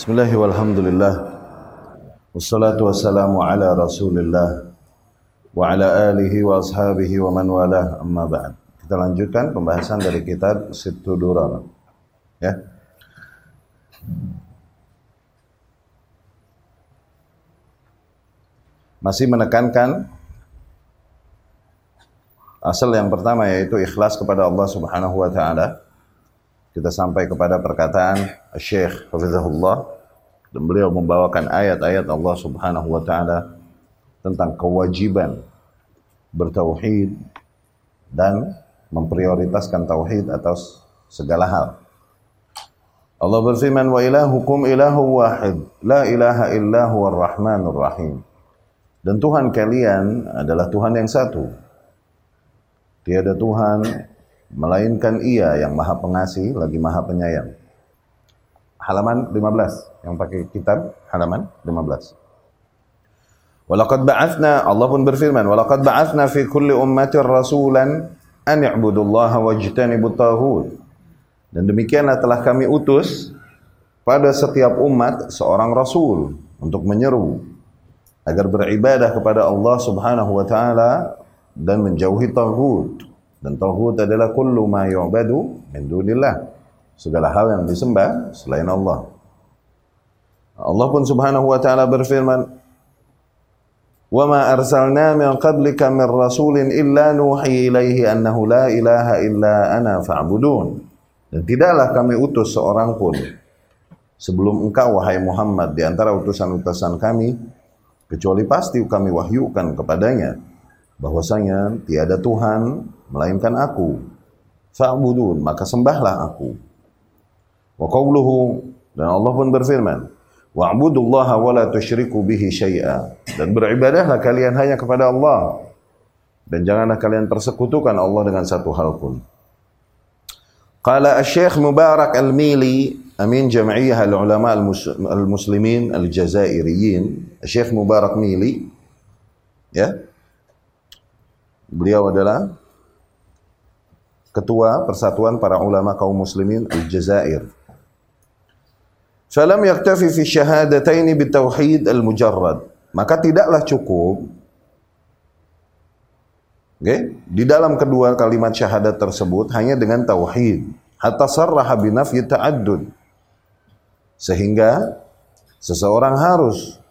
Bismillah walhamdulillah Wassalatu wassalamu ala rasulillah Wa ala alihi wa ashabihi wa man walah. Amma ba'd. Kita lanjutkan pembahasan dari kitab Sittu Durar. Ya. Masih menekankan Asal yang pertama yaitu ikhlas kepada Allah subhanahu wa ta'ala kita sampai kepada perkataan Syekh Hafizahullah dan beliau membawakan ayat-ayat Allah Subhanahu wa taala tentang kewajiban bertauhid dan memprioritaskan tauhid atas segala hal. Allah berfirman wa ilahukum ilahu wahid la ilaha illa huwar rahmanur rahim. Dan Tuhan kalian adalah Tuhan yang satu. Tiada Tuhan melainkan ia yang maha pengasih lagi maha penyayang. Halaman 15 yang pakai kitab halaman 15. Walaqad ba'athna Allah pun berfirman walaqad ba'athna fi kulli ummatin rasulan an i'budullaha wajtanibut taghut. Dan demikianlah telah kami utus pada setiap umat seorang rasul untuk menyeru agar beribadah kepada Allah Subhanahu wa taala dan menjauhi taghut. Dan tauhid adalah kullu ma yu'badu min dunillah. Segala hal yang disembah selain Allah. Allah pun Subhanahu wa taala berfirman, "Wa ma arsalna min qablika min rasulin illa nuhi ilaihi annahu la ilaha illa ana fa'budun." Dan tidaklah kami utus seorang pun sebelum engkau wahai Muhammad di antara utusan-utusan kami kecuali pasti kami wahyukan kepadanya bahwasanya tiada Tuhan melainkan aku. Fa'budun, maka sembahlah aku. Wa qawluhu dan Allah pun berfirman, Wa'budullaha wa la tusyriku bihi syai'a. Dan beribadahlah kalian hanya kepada Allah. Dan janganlah kalian persekutukan Allah dengan satu hal pun. Qala Asy-Syaikh Mubarak Al-Mili, amin Jam'iyyah Al-Ulama Al-Muslimin Al-Jazairiyin, Syekh Mubarak Mili, ya. Beliau adalah ketua Persatuan Para Ulama Kaum Muslimin Al-Jazair. Falam yaktafi fi syahadataini bitauhid al-mujarrad. Maka tidaklah cukup okay, di dalam kedua kalimat syahadat tersebut hanya dengan tauhid. Hatta sarraha binafyi ta'addud. Sehingga seseorang harus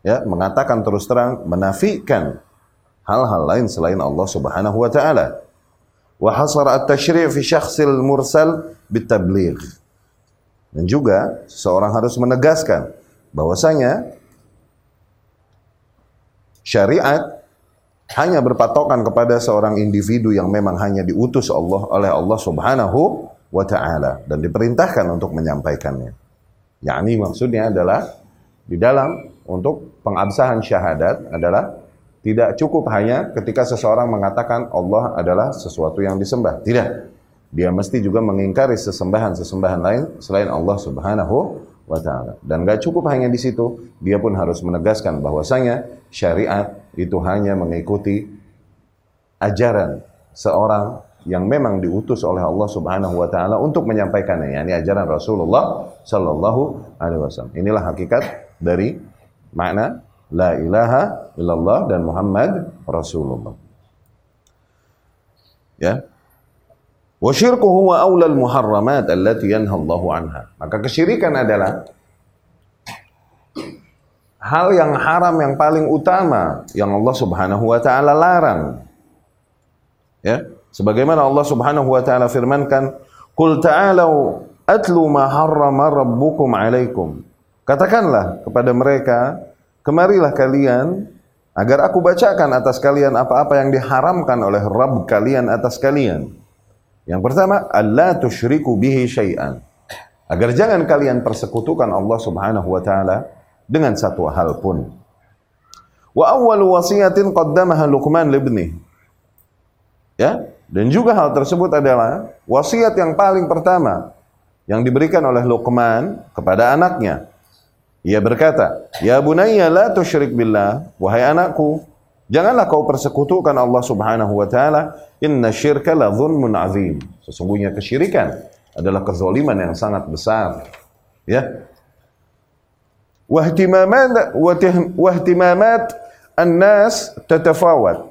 ya mengatakan terus terang menafikan hal-hal lain selain Allah Subhanahu wa taala. Wa hasara at-tasyri' fi syakhsil mursal bitabligh. Dan juga seseorang harus menegaskan bahwasanya syariat hanya berpatokan kepada seorang individu yang memang hanya diutus Allah oleh Allah Subhanahu wa taala dan diperintahkan untuk menyampaikannya. Yakni maksudnya adalah di dalam untuk pengabsahan syahadat adalah tidak cukup hanya ketika seseorang mengatakan Allah adalah sesuatu yang disembah. Tidak. Dia mesti juga mengingkari sesembahan-sesembahan lain selain Allah Subhanahu wa taala. Dan gak cukup hanya di situ, dia pun harus menegaskan bahwasanya syariat itu hanya mengikuti ajaran seorang yang memang diutus oleh Allah Subhanahu wa taala untuk menyampaikannya, yakni ajaran Rasulullah sallallahu alaihi wasallam. Inilah hakikat dari makna La ilaha illallah dan Muhammad Rasulullah. Ya. Wa syirku huwa awlal muharramat allati yanhallahu anha. Maka kesyirikan adalah hal yang haram yang paling utama yang Allah Subhanahu wa taala larang. Ya, sebagaimana Allah Subhanahu wa taala firmankan, "Qul ta'alu atlu ma harrama rabbukum 'alaikum." Katakanlah kepada mereka Kemarilah kalian agar aku bacakan atas kalian apa-apa yang diharamkan oleh Rabb kalian atas kalian. Yang pertama, Allah tusyriku bihi syai'an. Agar jangan kalian persekutukan Allah Subhanahu wa taala dengan satu hal pun. Wa awwal wasiyatin qaddamaha Luqman libni. Ya, dan juga hal tersebut adalah wasiat yang paling pertama yang diberikan oleh Luqman kepada anaknya. Ia berkata, Ya bunayya la tusyrik billah, wahai anakku, janganlah kau persekutukan Allah Subhanahu wa taala, inna syirka la dhulmun azim. Sesungguhnya kesyirikan adalah kezaliman yang sangat besar. Ya. wahtimamat wahtimamat an-nas tatafawat.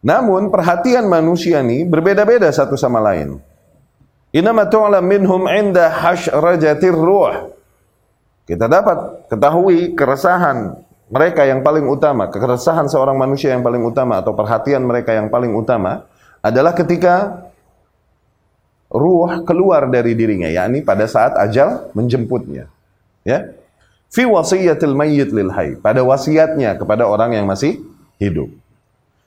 Namun perhatian manusia ini berbeda-beda satu sama lain. Inama tu'lam minhum inda hashrajatir ruh. Kita dapat ketahui keresahan mereka yang paling utama, keresahan seorang manusia yang paling utama atau perhatian mereka yang paling utama adalah ketika ruh keluar dari dirinya, yakni pada saat ajal menjemputnya. Ya. Fi wasiyatil mayyit lil hayy, pada wasiatnya kepada orang yang masih hidup.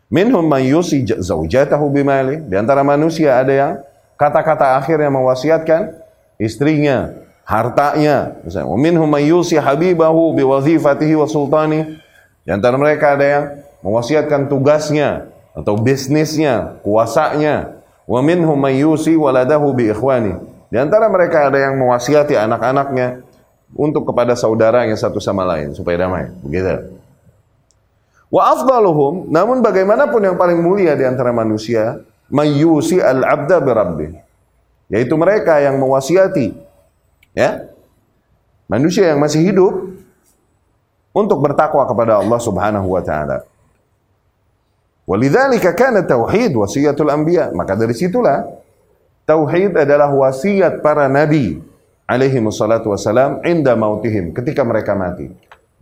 Minhum man yusi zaujatahu bimali, di antara manusia ada yang kata-kata akhir yang mewasiatkan istrinya, hartanya misalnya wa minhum may yusi habibahu bi wazifatihi wa sultani di antara mereka ada yang mewasiatkan tugasnya atau bisnisnya, kuasanya. Wa minhum may yusi waladahu bi ikhwani. Di antara mereka ada yang mewasiati anak-anaknya untuk kepada saudara yang satu sama lain supaya damai. Begitu. Wa afdaluhum, namun bagaimanapun yang paling mulia di antara manusia, mayyusi al-abda bi. Yaitu mereka yang mewasiati ya manusia yang masih hidup untuk bertakwa kepada Allah Subhanahu wa taala. Walidzalika kana tauhid wasiyatul anbiya. Maka dari situlah tauhid adalah wasiat para nabi alaihi wassalatu wassalam inda mautihim ketika mereka mati.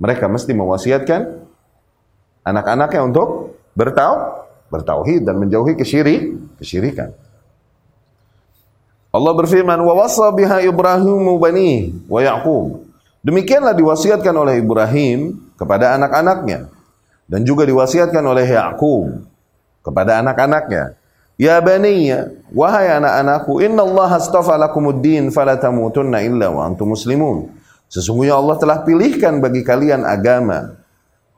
Mereka mesti mewasiatkan anak-anaknya untuk bertau bertauhid dan menjauhi kesyirik, kesyirikan. Allah berfirman, "Wa wasa biha Ibrahim bani wa Yaqub." Demikianlah diwasiatkan oleh Ibrahim kepada anak-anaknya dan juga diwasiatkan oleh Yaqub kepada anak-anaknya. Ya baniya, wahai anak-anakku, inna Allah astafa lakumuddin fala tamutunna illa wa antum muslimun. Sesungguhnya Allah telah pilihkan bagi kalian agama.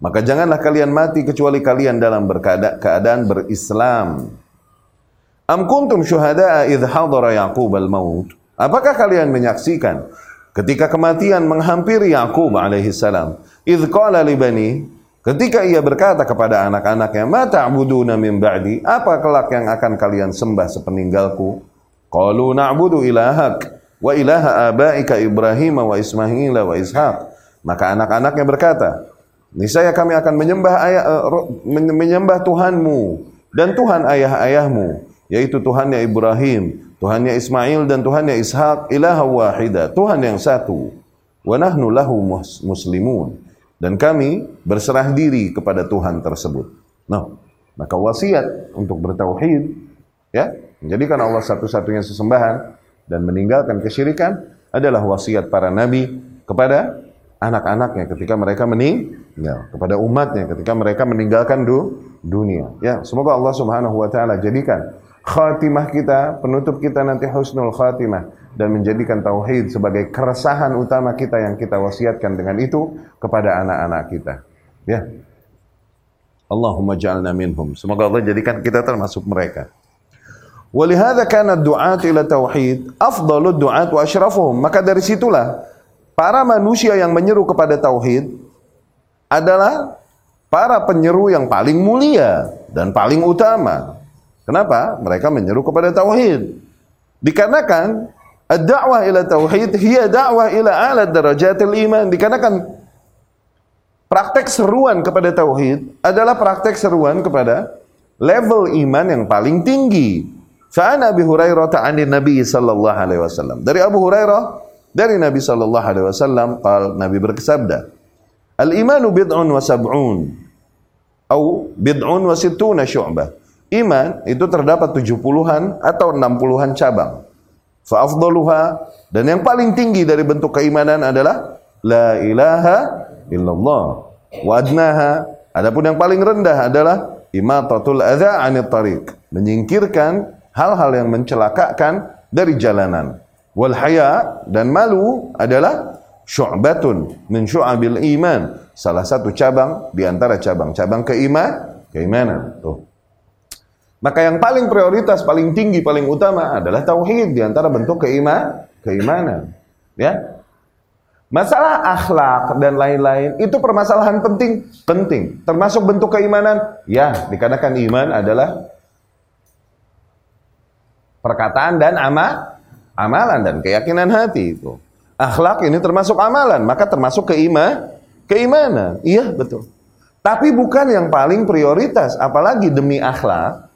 Maka janganlah kalian mati kecuali kalian dalam keadaan berislam. Am kuntum syuhada'a idh hadara Yaqub al-maut? Apakah kalian menyaksikan ketika kematian menghampiri Yaqub alaihi salam? Idh qala li bani, ketika ia berkata kepada anak-anaknya, "Ma ta'buduna min ba'di?" Apa kelak yang akan kalian sembah sepeninggalku? Qalu na'budu ilahak wa ilaha abaika Ibrahim wa Ismail wa Ishaq. Maka anak-anaknya berkata, niscaya kami akan menyembah ayah, uh, menyembah Tuhanmu dan Tuhan ayah-ayahmu yaitu Tuhannya Ibrahim, Tuhannya Ismail dan Tuhannya Ishak, ilaha wahida, Tuhan yang satu. Wa nahnu lahu muslimun. Dan kami berserah diri kepada Tuhan tersebut. Nah, maka wasiat untuk bertauhid ya, menjadikan Allah satu-satunya sesembahan dan meninggalkan kesyirikan adalah wasiat para nabi kepada anak-anaknya ketika mereka meninggal, kepada umatnya ketika mereka meninggalkan du dunia. Ya, semoga Allah Subhanahu wa taala jadikan khatimah kita, penutup kita nanti husnul khatimah dan menjadikan tauhid sebagai keresahan utama kita yang kita wasiatkan dengan itu kepada anak-anak kita. Ya. Allahumma ja'alna minhum. Semoga Allah jadikan kita termasuk mereka. Walihada kana du'at ila tauhid afdalud du'at wa asyrafuhum. Maka dari situlah para manusia yang menyeru kepada tauhid adalah para penyeru yang paling mulia dan paling utama. Kenapa? Mereka menyeru kepada tauhid. Dikarenakan ad-da'wah ila tauhid hiya da'wah ila a'la darajatil iman. Dikarenakan praktek seruan kepada tauhid adalah praktek seruan kepada level iman yang paling tinggi. Fa'an Abi Hurairah ta'anin Nabi sallallahu alaihi wasallam. Dari Abu Hurairah dari Nabi sallallahu alaihi wasallam qal Nabi bersabda Al-imanu bid'un wa sab'un atau bid'un wa sittuna syu'bah Iman itu terdapat 70-an atau 60-an cabang. Fa'afdaluha dan yang paling tinggi dari bentuk keimanan adalah la ilaha illallah. Wa adapun yang paling rendah adalah imatatul adza 'anil tariq, menyingkirkan hal-hal yang mencelakakan dari jalanan. Wal haya dan malu adalah syu'batun min syu'abil iman, salah satu cabang di antara cabang-cabang keiman, keimanan. Tuh. Maka yang paling prioritas, paling tinggi, paling utama adalah tauhid di antara bentuk keiman, keimanan. Ya. Masalah akhlak dan lain-lain itu permasalahan penting, penting. Termasuk bentuk keimanan, ya, dikarenakan iman adalah perkataan dan ama, amalan dan keyakinan hati itu. Akhlak ini termasuk amalan, maka termasuk keima, keimanan. Iya, betul. Tapi bukan yang paling prioritas, apalagi demi akhlak.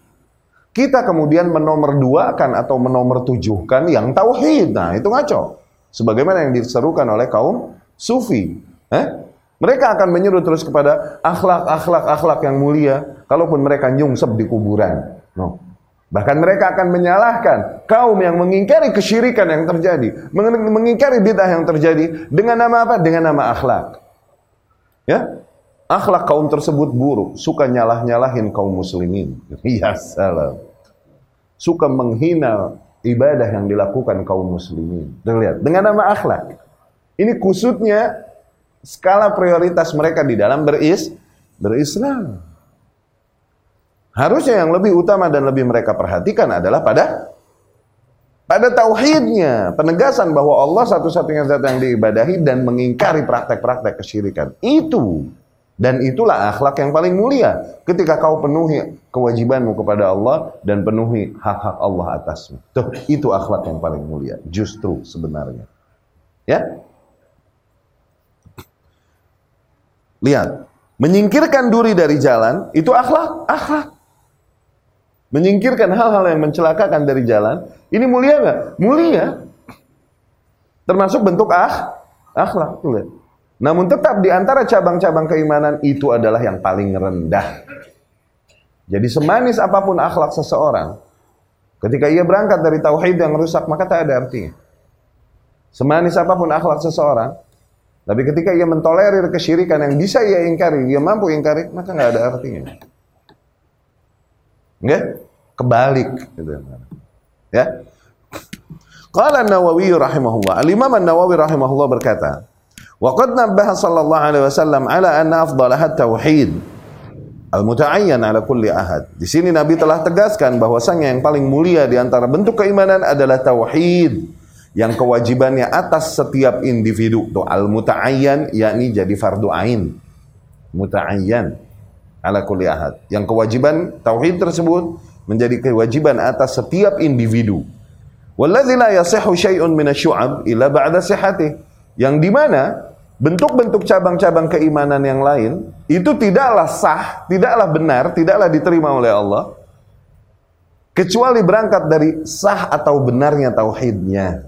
Kita kemudian menomorduakan atau menomortujuhkan yang tauhid. Nah, itu ngaco. Sebagaimana yang diserukan oleh kaum sufi. Eh? Mereka akan menyuruh terus kepada akhlak, akhlak, akhlak yang mulia. Kalaupun mereka nyungsep di kuburan. No. Bahkan mereka akan menyalahkan kaum yang mengingkari kesyirikan yang terjadi, mengingkari bid'ah yang terjadi dengan nama apa? Dengan nama akhlak. Ya, akhlak kaum tersebut buruk, suka nyalah-nyalahin kaum muslimin. Ya salam. Suka menghina ibadah yang dilakukan kaum muslimin. Terlihat dengan nama akhlak. Ini kusutnya skala prioritas mereka di dalam beris berislam. Harusnya yang lebih utama dan lebih mereka perhatikan adalah pada pada tauhidnya, penegasan bahwa Allah satu-satunya zat yang diibadahi dan mengingkari praktek-praktek kesyirikan. Itu dan itulah akhlak yang paling mulia ketika kau penuhi kewajibanmu kepada Allah dan penuhi hak-hak Allah atasmu. Tuh, itu akhlak yang paling mulia justru sebenarnya. Ya? Lihat, menyingkirkan duri dari jalan itu akhlak, akhlak menyingkirkan hal-hal yang mencelakakan dari jalan, ini mulia nggak? Mulia. Termasuk bentuk ah, akhlak. Lihat. Namun tetap di antara cabang-cabang keimanan itu adalah yang paling rendah. Jadi semanis apa pun akhlak seseorang, ketika ia berangkat dari tauhid yang rusak, maka tak ada artinya. Semanis apa pun akhlak seseorang, tapi ketika ia mentolerir kesyirikan yang bisa ia ingkari, dia mampu ingkari, maka nggak ada artinya. Enggak? kebalik gitu ya Qala An-Nawawi rahimahullah Al-Imam An-Nawawi rahimahullah berkata Qad nabbaha sallallahu alaihi wasallam ala anna afdalahat tauhid al-muta'ayyan ala kulli ahad. Di sini Nabi telah tegaskan bahwasanya yang paling mulia di antara bentuk keimanan adalah tauhid yang kewajibannya atas setiap individu. Tuh al-muta'ayyan yakni jadi fardu ain. Muta'ayyan ala kulli ahad. Yang kewajiban tauhid tersebut menjadi kewajiban atas setiap individu. Walladzi la yasihhu syai'un minasyu'ab illa ba'da sihhatih. Yang di mana bentuk-bentuk cabang-cabang keimanan yang lain itu tidaklah sah, tidaklah benar, tidaklah diterima oleh Allah kecuali berangkat dari sah atau benarnya tauhidnya.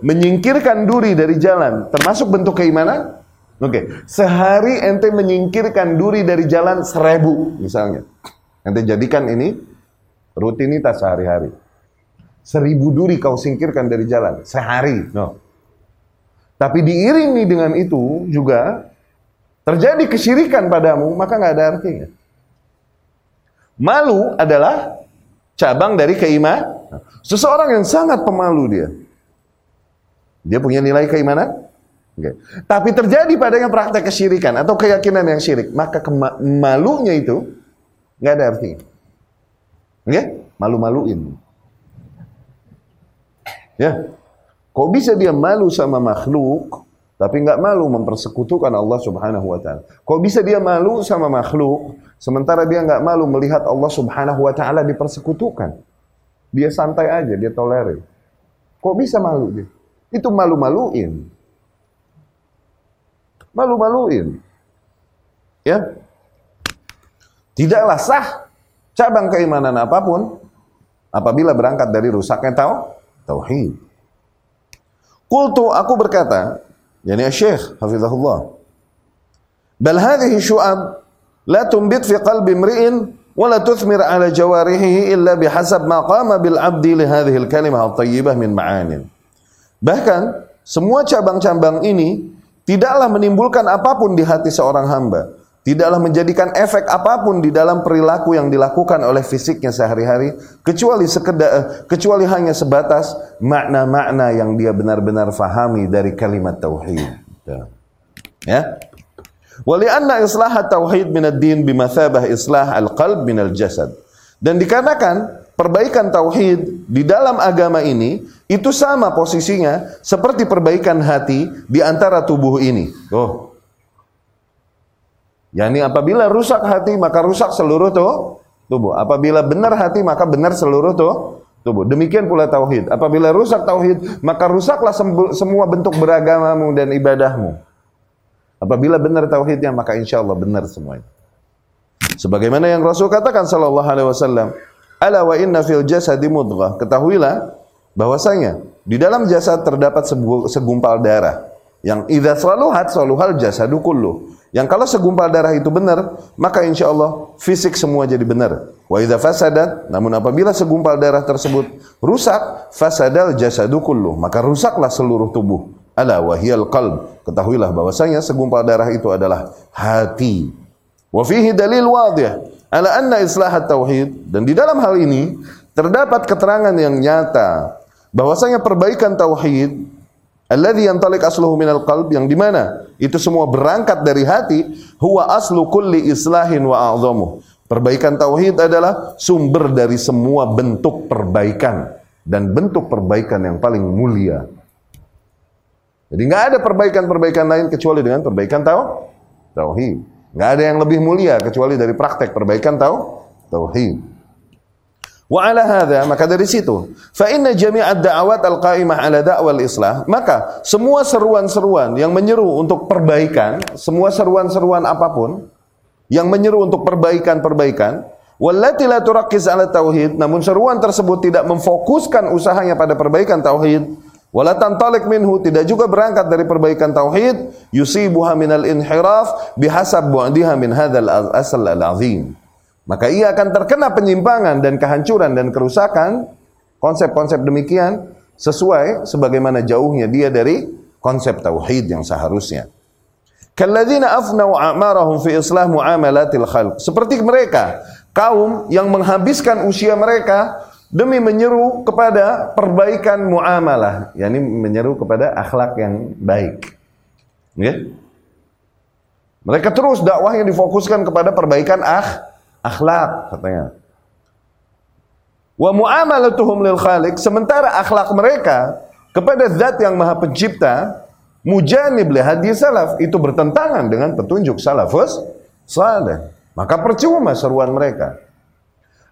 Menyingkirkan duri dari jalan termasuk bentuk keimanan? Oke, okay. sehari ente menyingkirkan duri dari jalan seribu misalnya. Nanti jadikan ini rutinitas sehari-hari. Seribu duri kau singkirkan dari jalan sehari. No. Tapi diiringi dengan itu juga terjadi kesyirikan padamu, maka nggak ada artinya. Malu adalah cabang dari keimanan. Seseorang yang sangat pemalu dia. Dia punya nilai keimanan? Okay. Tapi terjadi padanya praktek kesyirikan atau keyakinan yang syirik, maka kemalunya itu Nggak ada artinya. Ya, malu-maluin. Ya, kok bisa dia malu sama makhluk, tapi nggak malu mempersekutukan Allah Subhanahu Wa Taala? Kok bisa dia malu sama makhluk, sementara dia nggak malu melihat Allah Subhanahu Wa Taala dipersekutukan? Dia santai aja, dia tolerir. Kok bisa malu dia? Itu malu-maluin. Malu-maluin. Ya, Tidaklah sah cabang keimanan apa pun apabila berangkat dari rusaknya tau tauhid. Qultu aku berkata, yani Syekh hafizahullah. Bal hadhihi syu'ab la tumbit fi qalbi imri'in wa la tuthmir ala jawarihi illa bihasab ma qama bil 'abdi li hadhihi al kalimah at-tayyibah min ma'anin. Bahkan semua cabang-cabang ini tidaklah menimbulkan apa pun di hati seorang hamba tidaklah menjadikan efek apa pun di dalam perilaku yang dilakukan oleh fisiknya sehari-hari kecuali sekedar eh, kecuali hanya sebatas makna-makna yang dia benar-benar fahami dari kalimat tauhid. Ya. Walianna islah tauhid min ad-din bimathabah islah al-qalb min al-jasad. Dan dikarenakan perbaikan tauhid di dalam agama ini itu sama posisinya seperti perbaikan hati di antara tubuh ini. Oh, Yani apabila rusak hati maka rusak seluruh tuh tubuh. Apabila benar hati maka benar seluruh tuh tubuh. Demikian pula tauhid. Apabila rusak tauhid, maka rusaklah semua bentuk beragamamu dan ibadahmu. Apabila benar tauhidnya, maka insya Allah benar semuanya. Sebagaimana yang Rasul katakan sallallahu alaihi wasallam, "Ala wa inna fil jasadi mudghah." Ketahuilah bahwasanya di dalam jasad terdapat segumpal darah yang idza saluhat saluhal jasadu kullu. Yang kalau segumpal darah itu benar, maka insya Allah fisik semua jadi benar. Wa idza fasadat, namun apabila segumpal darah tersebut rusak, fasadal jasadu kullu, maka rusaklah seluruh tubuh. Ala wahiyal qalb. Ketahuilah bahwasanya segumpal darah itu adalah hati. Wa fihi dalil wadih ala anna islahat tauhid dan di dalam hal ini terdapat keterangan yang nyata bahwasanya perbaikan tauhid Alladhi yantalik asluhu minal qalb yang di mana itu semua berangkat dari hati huwa aslu kulli islahin wa a'zamuh. Perbaikan tauhid adalah sumber dari semua bentuk perbaikan dan bentuk perbaikan yang paling mulia. Jadi nggak ada perbaikan-perbaikan lain kecuali dengan perbaikan tau tauhid. Nggak ada yang lebih mulia kecuali dari praktek perbaikan tau tauhid. Wa ala hadha, maka dari situ, fa inna jami'ad da'awat al-qa'imah ala da'wal islah, maka semua seruan-seruan yang menyeru untuk perbaikan, semua seruan-seruan apa pun yang menyeru untuk perbaikan-perbaikan, wallati la turakkiz ala tauhid, namun seruan tersebut tidak memfokuskan usahanya pada perbaikan tauhid, wala tantalik minhu, tidak juga berangkat dari perbaikan tauhid, yusibuha minal inhiraf bihasab bu'diha min hadzal asal al-azim maka ia akan terkena penyimpangan dan kehancuran dan kerusakan konsep-konsep demikian sesuai sebagaimana jauhnya dia dari konsep tauhid yang seharusnya. Kalladzina afnau a'marahum fi islah muamalatil khalq. Seperti mereka, kaum yang menghabiskan usia mereka demi menyeru kepada perbaikan muamalah, yakni menyeru kepada akhlak yang baik. Ya? Mereka terus dakwahnya difokuskan kepada perbaikan akh akhlak katanya. Wa muamalatuhum lil khaliq sementara akhlak mereka kepada zat yang maha pencipta mujanib li hadis salaf itu bertentangan dengan petunjuk salafus saleh. Maka percuma seruan mereka.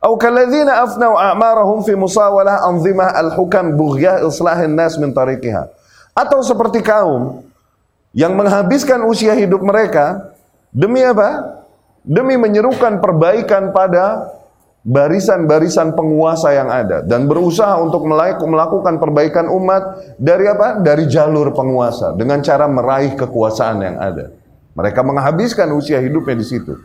Atau kalladzina afnau a'marahum fi musawalah anzimah al-hukam bughyah islahin nas min tariqiha. Atau seperti kaum yang menghabiskan usia hidup mereka demi apa? Demi menyerukan perbaikan pada barisan-barisan penguasa yang ada dan berusaha untuk melakukan perbaikan umat dari apa? Dari jalur penguasa dengan cara meraih kekuasaan yang ada. Mereka menghabiskan usia hidupnya di situ.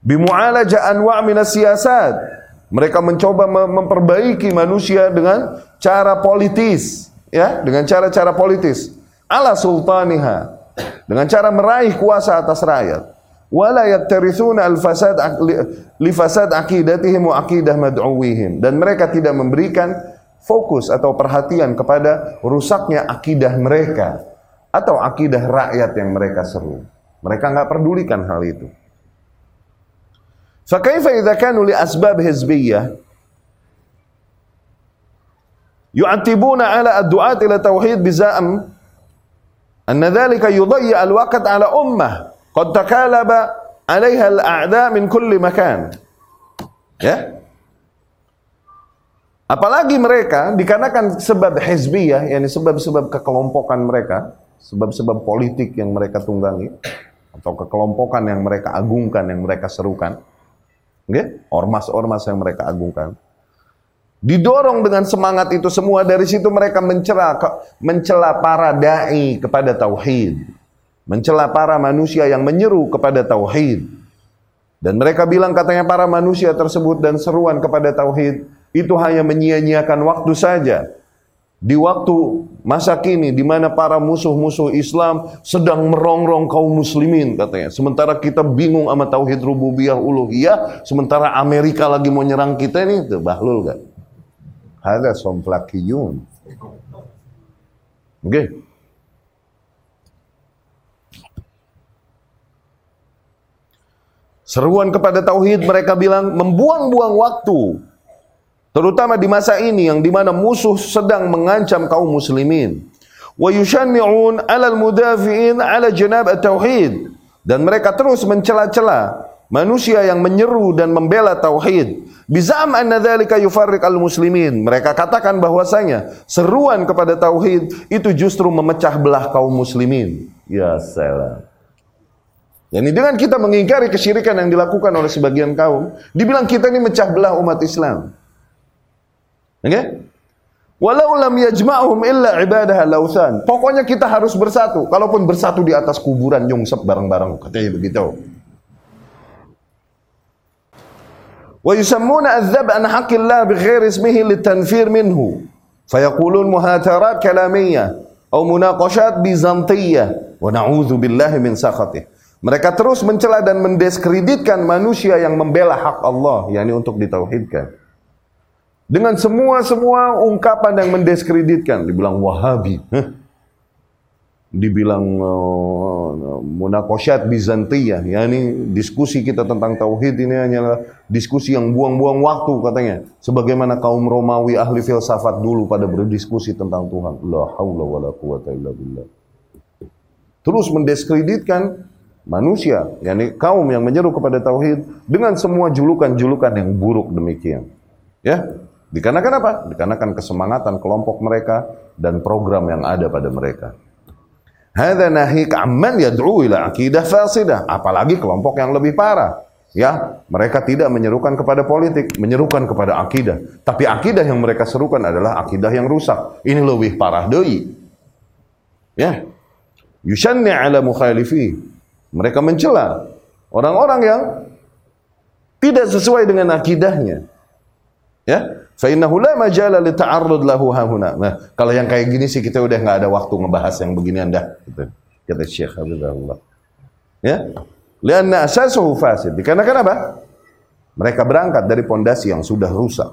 Bimu'alaja anwa' minas siyasat. Mereka mencoba memperbaiki manusia dengan cara politis, ya, dengan cara-cara politis. Ala sultaniha. Dengan cara meraih kuasa atas rakyat wala yaktarithuna al-fasad li fasad aqidatihim wa aqidah mad'uwihim dan mereka tidak memberikan fokus atau perhatian kepada rusaknya akidah mereka atau akidah rakyat yang mereka seru. Mereka enggak pedulikan hal itu. Fa kaifa idza kanu li asbab hizbiyyah yu'atibuna ala ad-du'at ila tauhid bizam anna dhalika yudayya al-waqt ala ummah Qad takalaba 'alaiha al-a'da min kulli makan. Ya. Apalagi mereka dikarenakan sebab hizbiyah, yakni sebab-sebab kekelompokan mereka, sebab-sebab politik yang mereka tunggangi atau kekelompokan yang mereka agungkan, yang mereka serukan. Okay? Ormas-ormas yang mereka agungkan. Didorong dengan semangat itu semua dari situ mereka mencela mencela para dai kepada tauhid mencela para manusia yang menyeru kepada tauhid. Dan mereka bilang katanya para manusia tersebut dan seruan kepada tauhid itu hanya menyia-nyiakan waktu saja. Di waktu masa kini di mana para musuh-musuh Islam sedang merongrong kaum muslimin katanya. Sementara kita bingung sama tauhid rububiyah uluhiyah, sementara Amerika lagi mau nyerang kita ini, tuh bahlul gak? Ada somplakiyun. Oke. Okay. Seruan kepada tauhid mereka bilang membuang-buang waktu. Terutama di masa ini yang di mana musuh sedang mengancam kaum muslimin. Wa yushanni'un 'ala al-mudafi'in 'ala janab at-tauhid. Dan mereka terus mencela-cela manusia yang menyeru dan membela tauhid. Bizam anna dzalika yufarriq al-muslimin. Mereka katakan bahwasanya seruan kepada tauhid itu justru memecah belah kaum muslimin. Ya salam. Yani dengan kita mengingkari kesyirikan yang dilakukan oleh sebagian kaum, dibilang kita ini mecah belah umat Islam. Oke? Walau lam yajma'hum illa ibadah lausan. Pokoknya kita harus bersatu. Kalaupun bersatu di atas kuburan nyungsep bareng-bareng, katanya begitu. Wa yusammuna adzab an haqqillah bighairi ismihi litanfir minhu. Fayaqulun muhatarat kalamiyah atau munaqashat bizantiyah wa na'udzu billahi min sakhatih. Mereka terus mencela dan mendiskreditkan manusia yang membela hak Allah, yakni untuk ditauhidkan. Dengan semua-semua ungkapan yang mendiskreditkan, dibilang Wahabi, dibilang uh, munakosyat Bizantiyah, ya ini diskusi kita tentang tauhid ini hanyalah diskusi yang buang-buang waktu katanya. Sebagaimana kaum Romawi ahli filsafat dulu pada berdiskusi tentang Tuhan. La haula wala quwata illa billah. Terus mendiskreditkan manusia, yakni kaum yang menyeru kepada tauhid dengan semua julukan-julukan yang buruk demikian. Ya, dikarenakan apa? Dikarenakan kesemangatan kelompok mereka dan program yang ada pada mereka. Hadza nahik amman yad'u ila akidah fasidah, apalagi kelompok yang lebih parah. Ya, mereka tidak menyerukan kepada politik, menyerukan kepada akidah. Tapi akidah yang mereka serukan adalah akidah yang rusak. Ini lebih parah doi. Ya. Yushanni ala mukhalifi. Mereka mencela orang-orang yang tidak sesuai dengan akidahnya. Ya, Fa innahu la majala li ta'arrud lahu hahuna. Nah, kalau yang kayak gini sih kita udah nggak ada waktu ngebahas yang beginian dah gitu. Kata Syekh Habibullah. Ya. Lianna asasuhu fasid. Dikarenakan apa? Mereka berangkat dari pondasi yang sudah rusak.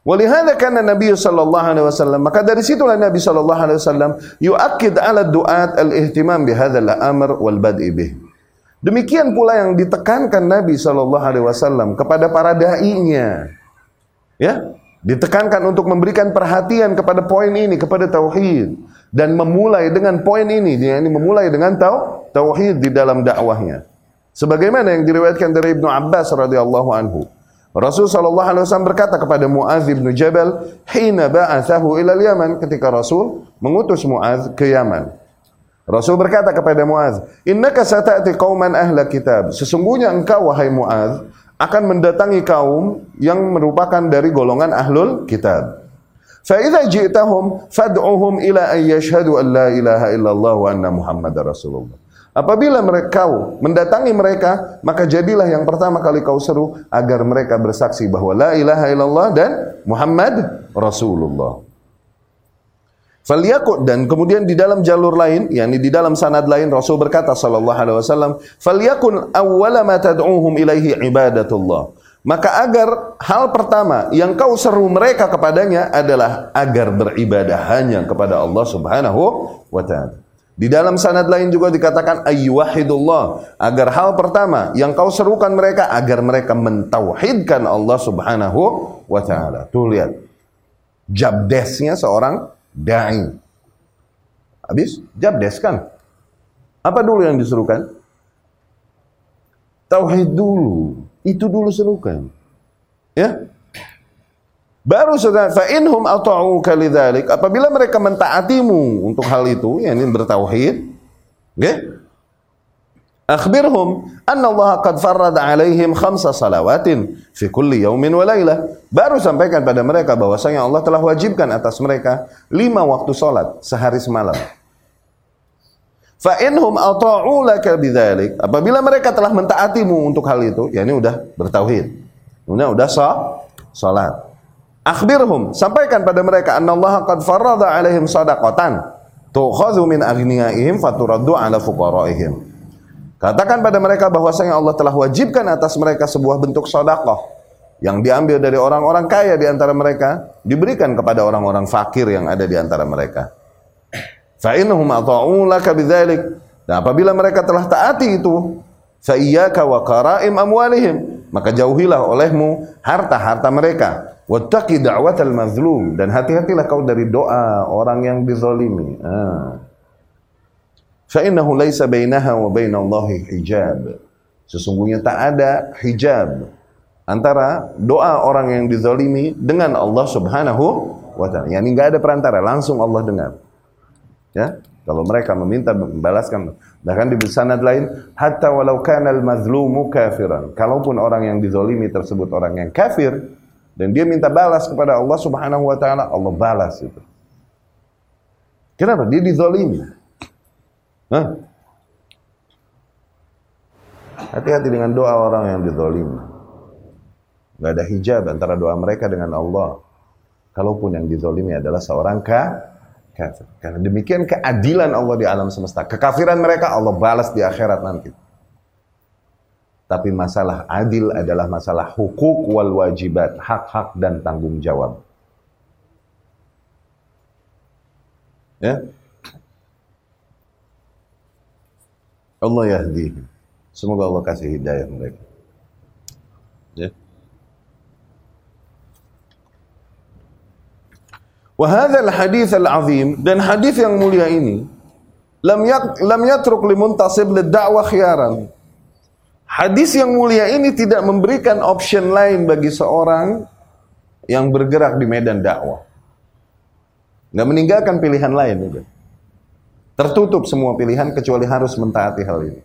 Walihada kana Nabi sallallahu alaihi wasallam maka dari situlah Nabi sallallahu alaihi wasallam yuakkid ala duat al-ihtimam bihadzal amr wal bad'i bih. Demikian pula yang ditekankan Nabi sallallahu alaihi wasallam kepada para dai-nya Ya, ditekankan untuk memberikan perhatian kepada poin ini, kepada tauhid dan memulai dengan poin ini, dia ini memulai dengan tau tauhid di dalam dakwahnya. Sebagaimana yang diriwayatkan dari Ibnu Abbas radhiyallahu anhu. Rasul sallallahu alaihi wasallam berkata kepada Muaz bin Jabal, "Hina ba'athahu ila Yaman," ketika Rasul mengutus Muaz ke Yaman. Rasul berkata kepada Muaz, "Innaka sata'ti qauman ahla kitab." Sesungguhnya engkau wahai Muaz akan mendatangi kaum yang merupakan dari golongan ahlul kitab. Fa'idha ji'tahum fad'uhum ila an yashhadu an la ilaha illallah wa anna muhammadar rasulullah. Apabila mereka kau mendatangi mereka, maka jadilah yang pertama kali kau seru agar mereka bersaksi bahwa la ilaha illallah dan Muhammad Rasulullah. Falyakut dan kemudian di dalam jalur lain, yakni di dalam sanad lain Rasul berkata sallallahu alaihi wasallam, "Falyakun awwala ma tad'uhum ilaihi ibadatullah." Maka agar hal pertama yang kau seru mereka kepadanya adalah agar beribadah hanya kepada Allah Subhanahu wa taala. Di dalam sanad lain juga dikatakan ayyuhidullah agar hal pertama yang kau serukan mereka agar mereka mentauhidkan Allah Subhanahu wa taala. Tuh lihat. Jabdesnya seorang Dai. Habis jabdes kan? Apa dulu yang disuruhkan? Tauhid dulu. Itu dulu serukan. Ya? Baru saudara fa inhum ata'uka lidzalik apabila mereka mentaatimu untuk hal itu yakni bertauhid, okay? Akhbirhum anna Allah qad farrada alaihim khamsa salawatin fi kulli yaumin wa lailah. Baru sampaikan pada mereka bahwasanya Allah telah wajibkan atas mereka lima waktu salat sehari semalam. Fa inhum ata'u laka. Apabila mereka telah mentaatimu untuk hal itu, yakni udah bertauhid. Kemudian udah sah, salat. Akhbirhum, sampaikan pada mereka anna Allah qad farrada alaihim sadaqatan tu'khadhu min aghniyaihim faturaddu ala fuqaraihim. Katakan pada mereka bahwasanya Allah telah wajibkan atas mereka sebuah bentuk sodakoh yang diambil dari orang-orang kaya di antara mereka diberikan kepada orang-orang fakir yang ada di antara mereka. Fa'innahum ata'u laka bidzalik. Dan apabila mereka telah taati itu, Fa'iyyaka wa qara'im amwalihim. Maka jauhilah olehmu harta-harta mereka. Wattaqi da'watal mazlum dan hati-hatilah kau dari doa orang yang dizalimi. Ah. Fa'innahu laysa bainaha wa bainallahi hijab. Sesungguhnya tak ada hijab antara doa orang yang dizalimi dengan Allah Subhanahu wa taala. Yani enggak ada perantara, langsung Allah dengar. Ya, kalau mereka meminta membalaskan bahkan di sanad lain hatta walau kana al-mazlumu kafiran. Kalaupun orang yang dizalimi tersebut orang yang kafir dan dia minta balas kepada Allah Subhanahu wa taala, Allah balas itu. Kenapa? Dia dizalimi. Hah? Hati-hati dengan doa orang yang dizalim. Gak ada hijab antara doa mereka dengan Allah. Kalaupun yang dizalimi adalah seorang kafir. Karena demikian keadilan Allah di alam semesta. Kekafiran mereka Allah balas di akhirat nanti. Tapi masalah adil adalah masalah hukuk wal wajibat, hak-hak dan tanggung jawab. Ya. Allah yahdihim. Semoga Allah kasih hidayah mereka. Ya. Wahadal hadis al-azim dan hadis yang mulia ini lam yak, lam yatruk limuntasib lid-da'wah khiyaran. Hadis yang mulia ini tidak memberikan option lain bagi seorang yang bergerak di medan dakwah. Nggak meninggalkan pilihan lain. Juga. Tertutup semua pilihan kecuali harus mentaati hal ini.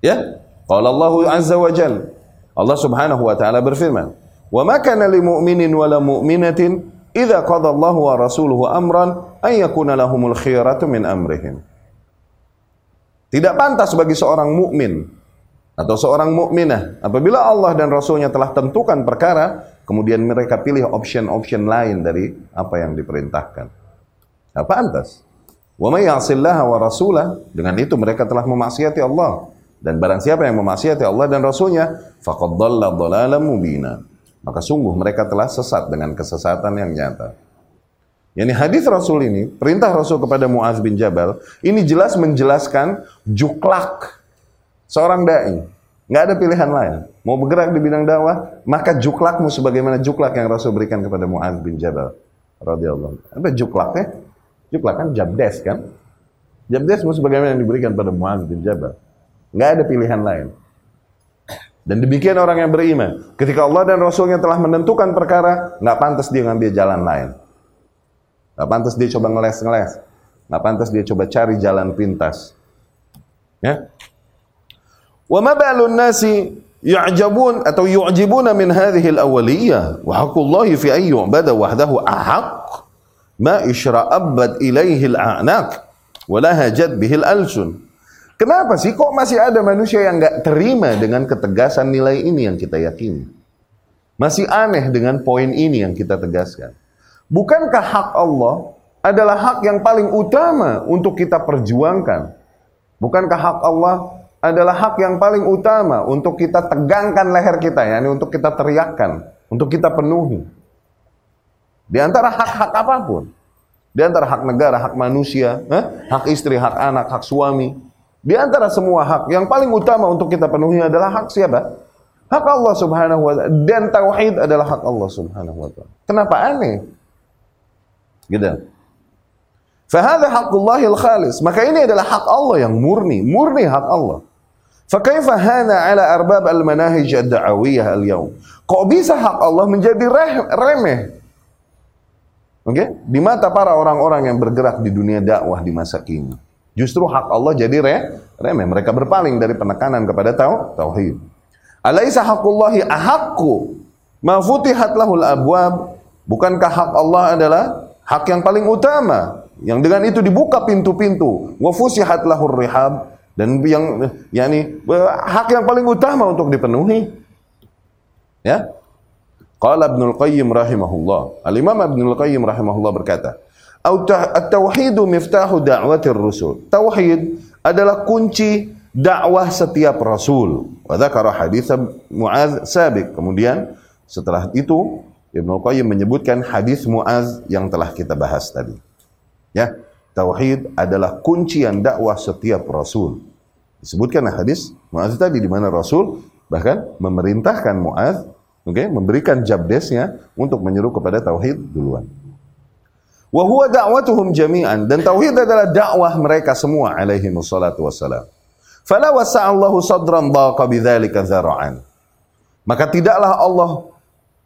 Ya, qala Allah azza wa jal. Allah Subhanahu wa taala berfirman, "Wa ma kana lil mu'minin mu'minatin idza qada Allah wa rasuluhu amran yakuna lahumul khiyaratu min amrihim." Tidak pantas bagi seorang mukmin atau seorang mukminah apabila Allah dan Rasulnya telah tentukan perkara, kemudian mereka pilih option-option lain dari apa yang diperintahkan. Tidak pantas. Wa may ya'sillaha wa rasulah, dengan itu mereka telah memaksiati Allah dan barang siapa yang memaksiati Allah dan Rasulnya, faqad dhalla dhalalan. Maka sungguh mereka telah sesat dengan kesesatan yang nyata. Yani hadis Rasul ini, perintah Rasul kepada Muaz bin Jabal, ini jelas menjelaskan juklak seorang dai. Nggak ada pilihan lain. Mau bergerak di bidang dakwah, maka juklakmu sebagaimana juklak yang Rasul berikan kepada Muaz bin Jabal. Radiyallahu Apa juklaknya? Juklak kan jabdes kan? Jabdesmu sebagaimana yang diberikan pada Muaz bin Jabal. Nggak ada pilihan lain. Dan demikian orang yang beriman. Ketika Allah dan Rasulnya telah menentukan perkara, nggak pantas dia ngambil jalan lain. Nggak pantas dia coba ngeles-ngeles. Nggak pantas dia coba cari jalan pintas. Ya. Wa ma ba'lun nasi yu'jabun atau yu'jibuna min hadhihi al-awwaliyah wa haqqullahi fi an yu'bada wahdahu ahaq ma ishra'abat ilaihi al-a'naq wa lahajat bihi al-alsun. Kenapa sih kok masih ada manusia yang nggak terima dengan ketegasan nilai ini yang kita yakini? Masih aneh dengan poin ini yang kita tegaskan. Bukankah hak Allah adalah hak yang paling utama untuk kita perjuangkan? Bukankah hak Allah adalah hak yang paling utama untuk kita tegangkan leher kita, yakni untuk kita teriakkan, untuk kita penuhi. Di antara hak-hak apa pun, di antara hak negara, hak manusia, eh, hak istri, hak anak, hak suami, di antara semua hak yang paling utama untuk kita penuhi adalah hak siapa? Hak Allah Subhanahu wa taala dan tauhid adalah hak Allah Subhanahu wa taala. Kenapa aneh? Gitu. Fahadha haqqullahil khalis. Maka ini adalah hak Allah yang murni, murni hak Allah. Fakaifa hana ala arbab al-manahij ad-da'awiyah al-yawm? Kok bisa hak Allah menjadi remeh? Oke? Okay? Di mata para orang-orang yang bergerak di dunia dakwah di masa kini. Justru hak Allah jadi re, remeh. Mereka berpaling dari penekanan kepada tau, tauhid. Alaisa haqqullahi ahaqqu ma futihat lahul abwab? Bukankah hak Allah adalah hak yang paling utama yang dengan itu dibuka pintu-pintu wa fusihat lahur rihab dan yang yakni hak yang paling utama untuk dipenuhi. Ya. Qala Ibnu Al-Qayyim rahimahullah. Al-Imam Ibnu Al-Qayyim rahimahullah berkata, At-tauhidu miftahu da'watir rusul. Tauhid adalah kunci dakwah setiap rasul. Wa dzakara hadits Muaz sabiq. Kemudian setelah itu Ibnu Qayyim menyebutkan hadis Muaz yang telah kita bahas tadi. Ya, tauhid adalah kuncian dakwah setiap rasul. Disebutkan hadis Muaz tadi di mana Rasul bahkan memerintahkan oke, okay, memberikan jabdesnya untuk menyeru kepada tauhid duluan. Wa huwa da'watuhum jami'an dan tauhid adalah dakwah mereka semua alaihi wassalatu wassalam. Fala wasa'allahu sadran daqa bidzalika zara'an. Maka tidaklah Allah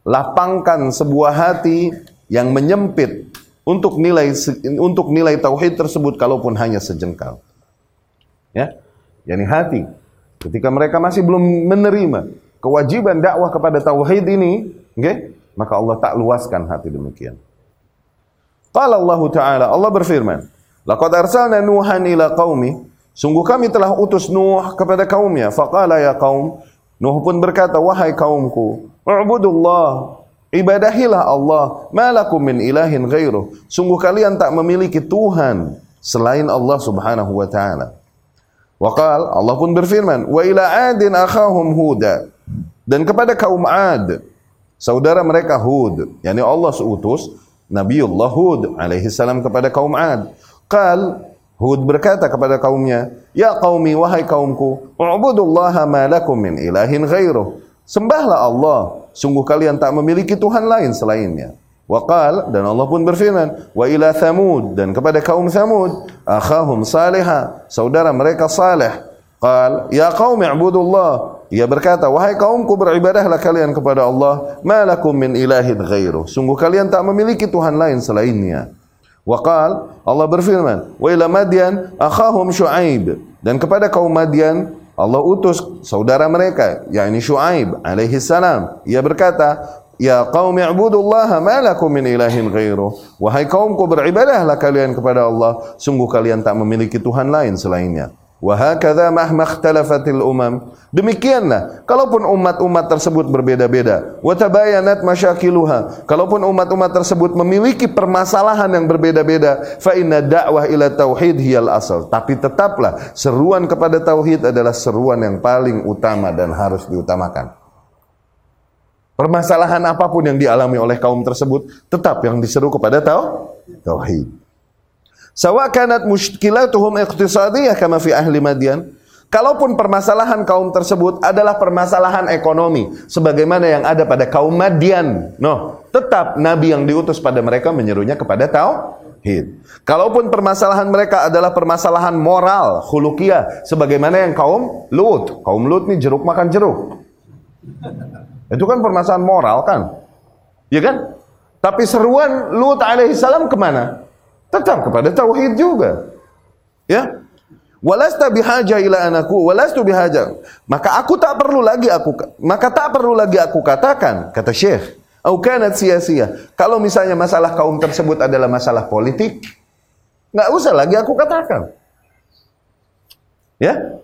lapangkan sebuah hati yang menyempit untuk nilai untuk nilai tauhid tersebut kalaupun hanya sejengkal. Ya. Yani hati ketika mereka masih belum menerima kewajiban dakwah kepada tauhid ini, okay, maka Allah tak luaskan hati demikian. Qala Allah Ta'ala, Allah berfirman, Laqad arsalna Nuhan ila qaumi Sungguh kami telah utus Nuh kepada kaumnya. Faqala ya kaum. Nuh pun berkata, wahai kaumku, Ubudullah, ibadahilah Allah, malakum min ilahin ghairuh. Sungguh kalian tak memiliki Tuhan selain Allah subhanahu wa ta'ala. Waqal, Allah pun berfirman, wa ila adin akhahum huda. Dan kepada kaum Ad, saudara mereka Hud, yakni Allah seutus Nabiullah Hud alaihi salam kepada kaum Ad. Qal, Hud berkata kepada kaumnya, Ya qaumi, wahai kaumku, U'budullaha ma lakum min ilahin ghairuh. Sembahlah Allah, sungguh kalian tak memiliki Tuhan lain selainnya. Waqal, dan Allah pun berfirman, Wa ila Thamud, dan kepada kaum Thamud, Akhahum saliha, saudara mereka salih. Qal, Ya qaumi i'budullah. Ia berkata, wahai kaumku beribadahlah kalian kepada Allah, ma lakum min ilahin ghairuh. Sungguh kalian tak memiliki Tuhan lain selainnya. Waqal Allah berfirman, "Wa ila Madyan akhahum Syuaib." Dan kepada kaum Madian Allah utus saudara mereka, yakni Syuaib alaihi salam. Ia berkata, "Ya qaumi ibudullaha ma lakum min ilahin ghairuh." Wahai kaumku beribadahlah kalian kepada Allah, sungguh kalian tak memiliki tuhan lain selainnya. Wahakadha mahma ikhtalafatil umam. Demikianlah, kalaupun umat-umat tersebut berbeda-beda, watabayanat masyakiluha. Kalaupun umat-umat tersebut memiliki permasalahan yang berbeda-beda, fa inna da'wah ila tauhid hiyal asal. Tapi tetaplah seruan kepada tauhid adalah seruan yang paling utama dan harus diutamakan. Permasalahan apa pun yang dialami oleh kaum tersebut, tetap yang diseru kepada tauhid. Sawa kanat muskilatuhum iqtisadiyah kama fi ahli Madian. Kalaupun permasalahan kaum tersebut adalah permasalahan ekonomi sebagaimana yang ada pada kaum Madian. No, tetap nabi yang diutus pada mereka menyerunya kepada tauhid. Kalaupun permasalahan mereka adalah permasalahan moral, khuluqiyah sebagaimana yang kaum Lut. Kaum Lut ini jeruk makan jeruk. Itu kan permasalahan moral kan? Ya kan? Tapi seruan Lut alaihissalam ke mana? Tetap kepada tauhid juga. Ya. Walasta bihaja ila anaku, walastu bihaja. Maka aku tak perlu lagi aku maka tak perlu lagi aku katakan, kata Syekh. Au kanat sia-sia. Kalau misalnya masalah kaum tersebut adalah masalah politik, nggak usah lagi aku katakan. Ya.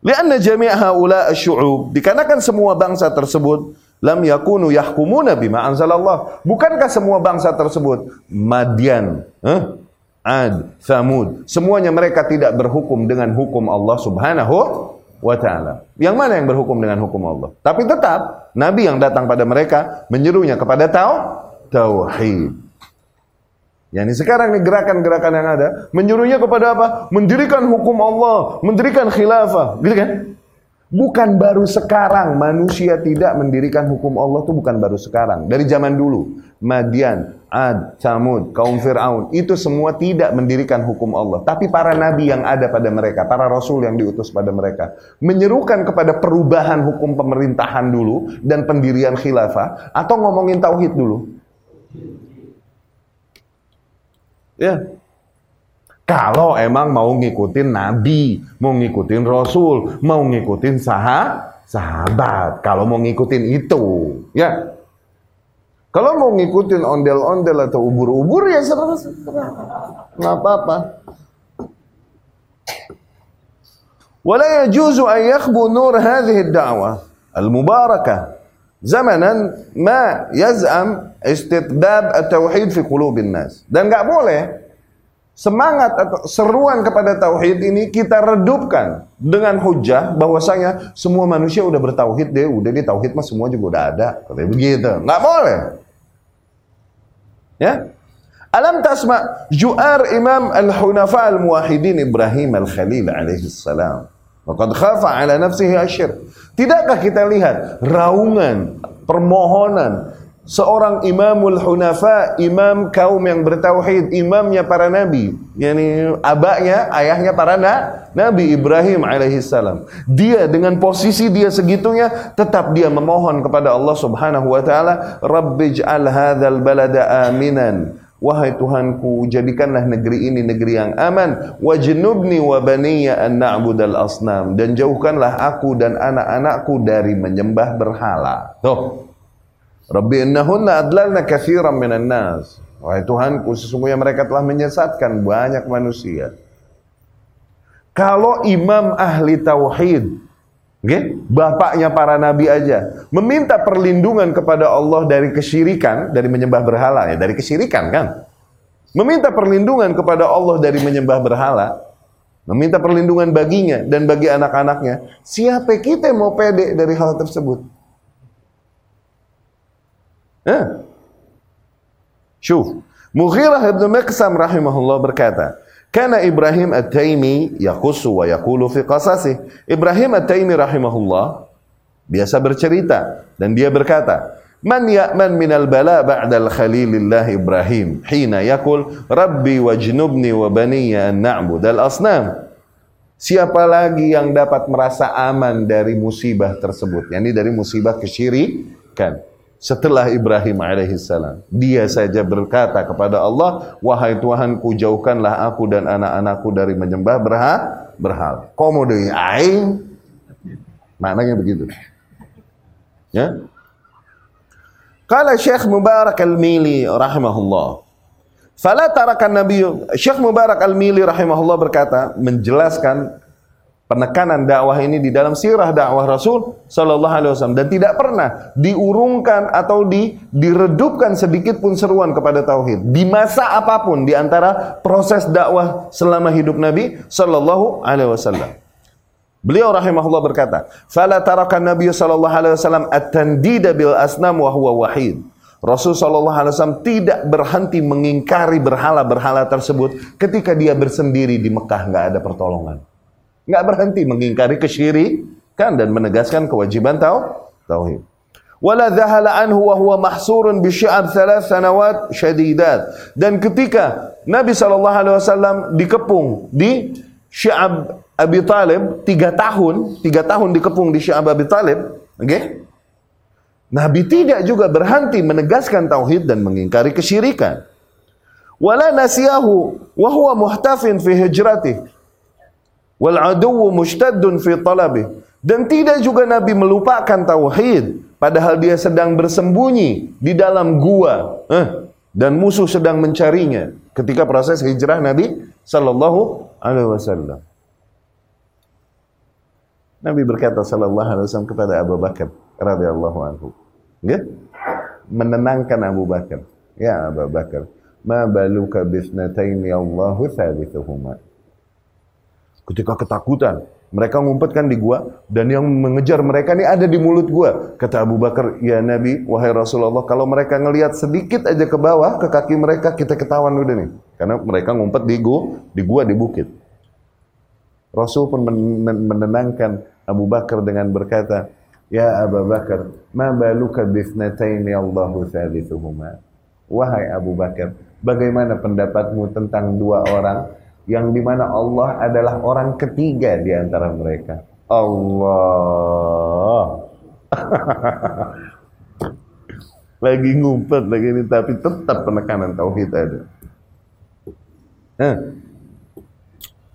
Lianna jami' haula asy'ub, dikarenakan semua bangsa tersebut lam yakunu yahkumuna bima anzalallah. Bukankah semua bangsa tersebut Madian, eh? Ad, Thamud, semuanya mereka tidak berhukum dengan hukum Allah Subhanahu wa taala. Yang mana yang berhukum dengan hukum Allah? Tapi tetap nabi yang datang pada mereka menyerunya kepada tau tauhid. Yani sekarang nih gerakan-gerakan yang ada menyuruhnya kepada apa? Mendirikan hukum Allah, mendirikan khilafah, gitu kan? Bukan baru sekarang manusia tidak mendirikan hukum Allah itu bukan baru sekarang. Dari zaman dulu, Madian, Ad, Samud, kaum Fir'aun, itu semua tidak mendirikan hukum Allah. Tapi para nabi yang ada pada mereka, para rasul yang diutus pada mereka, menyerukan kepada perubahan hukum pemerintahan dulu dan pendirian khilafah, atau ngomongin tauhid dulu. Ya, kalau emang mau ngikutin Nabi, mau ngikutin Rasul, mau ngikutin sah sahabat. Kalau mau ngikutin itu, ya. Kalau mau ngikutin ondel-ondel atau ubur-ubur ya serah-serah. Nggak apa-apa. ولا يجوز أن يخبو نور هذه الدعوة المباركة زمنا ما يزعم استتباب التوحيد في قلوب الناس dan nggak boleh semangat atau seruan kepada tauhid ini kita redupkan dengan hujah bahwasanya semua manusia udah bertauhid deh, udah di tauhid mah semua juga udah ada. Katanya begitu. Nggak boleh. Ya. Alam tasma juar Imam Al-Hunafa Al-Muwahhidin Ibrahim Al-Khalil alaihi salam. Waqad khafa ala nafsihi asyir. Tidakkah kita lihat raungan, permohonan seorang imamul hunafa, imam kaum yang bertauhid, imamnya para nabi, yakni abaknya, ayahnya para na, nabi Ibrahim alaihissalam. Dia dengan posisi dia segitunya tetap dia memohon kepada Allah Subhanahu wa taala, "Rabbij'al hadzal balada aminan." Wahai Tuhanku, jadikanlah negeri ini negeri yang aman. Wajnubni wa baniya an na'budal asnam. Dan jauhkanlah aku dan anak-anakku dari menyembah berhala. Tuh. Rabbi innahunna adlalna kathiran minan nas. Wahai Tuhanku, sesungguhnya mereka telah menyesatkan banyak manusia. Kalau imam ahli tauhid, okay, bapaknya para nabi aja, meminta perlindungan kepada Allah dari kesyirikan, dari menyembah berhala, ya dari kesyirikan kan? Meminta perlindungan kepada Allah dari menyembah berhala, meminta perlindungan baginya dan bagi anak-anaknya. Siapa kita mau pede dari hal tersebut? Eh? Syuf. Mughirah ibn Miqsam rahimahullah berkata, Kana Ibrahim At-Taimi yaqusu wa yaqulu fi qasasih. Ibrahim At-Taimi rahimahullah biasa bercerita dan dia berkata, Man ya'man minal bala ba'dal khalilillah Ibrahim hina yakul Rabbi wajnubni wa baniya an na'budal asnam. Siapa lagi yang dapat merasa aman dari musibah tersebut? Yani dari musibah kesyirikan setelah Ibrahim alaihissalam. Dia saja berkata kepada Allah, Wahai Tuhanku, jauhkanlah aku dan anak-anakku dari menyembah berhala. berhala. Komodoi aing. Maknanya begitu. Ya. Kala Syekh Mubarak Al-Mili rahimahullah. Fala tarakan Nabi Syekh Mubarak Al-Mili rahimahullah berkata menjelaskan penekanan dakwah ini di dalam sirah dakwah Rasul Sallallahu Alaihi Wasallam dan tidak pernah diurungkan atau di, diredupkan sedikit pun seruan kepada tauhid di masa apa pun di antara proses dakwah selama hidup Nabi Sallallahu Alaihi Wasallam. Beliau rahimahullah berkata, "Fala tarakan Nabi sallallahu alaihi wasallam at-tandida bil asnam wa huwa wahid." Rasul sallallahu alaihi wasallam tidak berhenti mengingkari berhala-berhala tersebut ketika dia bersendiri di Mekah nggak ada pertolongan nggak berhenti mengingkari kesyirikan dan menegaskan kewajiban tau tauhid. Wala dhahala anhu wa huwa mahsurun bi syi'ab thalath sanawat syadidat. Dan ketika Nabi sallallahu alaihi wasallam dikepung di Syi'ab Abi Talib tiga tahun, tiga tahun dikepung di Syi'ab Abi Talib, oke? Okay? Nabi tidak juga berhenti menegaskan tauhid dan mengingkari kesyirikan. Wala nasiyahu wa huwa muhtafin fi hijratih Wal aduwu mushtaddun fi talabi. Dan tidak juga Nabi melupakan tauhid padahal dia sedang bersembunyi di dalam gua eh, dan musuh sedang mencarinya ketika proses hijrah Nabi sallallahu alaihi wasallam. Nabi berkata sallallahu alaihi wasallam kepada Abu Bakar radhiyallahu anhu. Ya? Menenangkan Abu Bakar. Ya Abu Bakar, ma baluka bisnataini Allahu thalithuhuma. Ketika ketakutan, mereka ngumpetkan di gua dan yang mengejar mereka ini ada di mulut gua. Kata Abu Bakar, "Ya Nabi, wahai Rasulullah, kalau mereka ngelihat sedikit aja ke bawah ke kaki mereka, kita ketahuan udah nih." Karena mereka ngumpet di gua, di gua di bukit. Rasul pun menenangkan Abu Bakar dengan berkata, "Ya Abu Bakar, ma baluka bifnataini Allahu thalithuhuma?" Wahai Abu Bakar, bagaimana pendapatmu tentang dua orang yang di mana Allah adalah orang ketiga di antara mereka. Allah. lagi ngumpet lagi ini tapi tetap penekanan tauhid ada.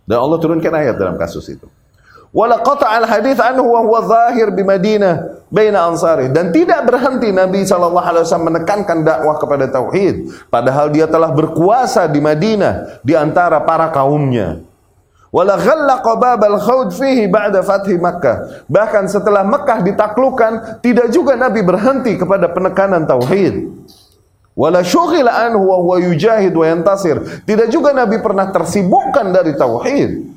Dan Allah turunkan ayat dalam kasus itu. Wala al hadis anhu wa huwa zahir bi Madinah baina ansari dan tidak berhenti Nabi sallallahu alaihi wasallam menekankan dakwah kepada tauhid padahal dia telah berkuasa di Madinah di antara para kaumnya. Wala ghallaqa babal khawd fihi ba'da fathi Makkah. Bahkan setelah Mekah ditaklukkan, tidak juga Nabi berhenti kepada penekanan tauhid. Wala syughila anhu wa huwa yujahid wa yantasir. Tidak juga Nabi pernah tersibukkan dari tauhid.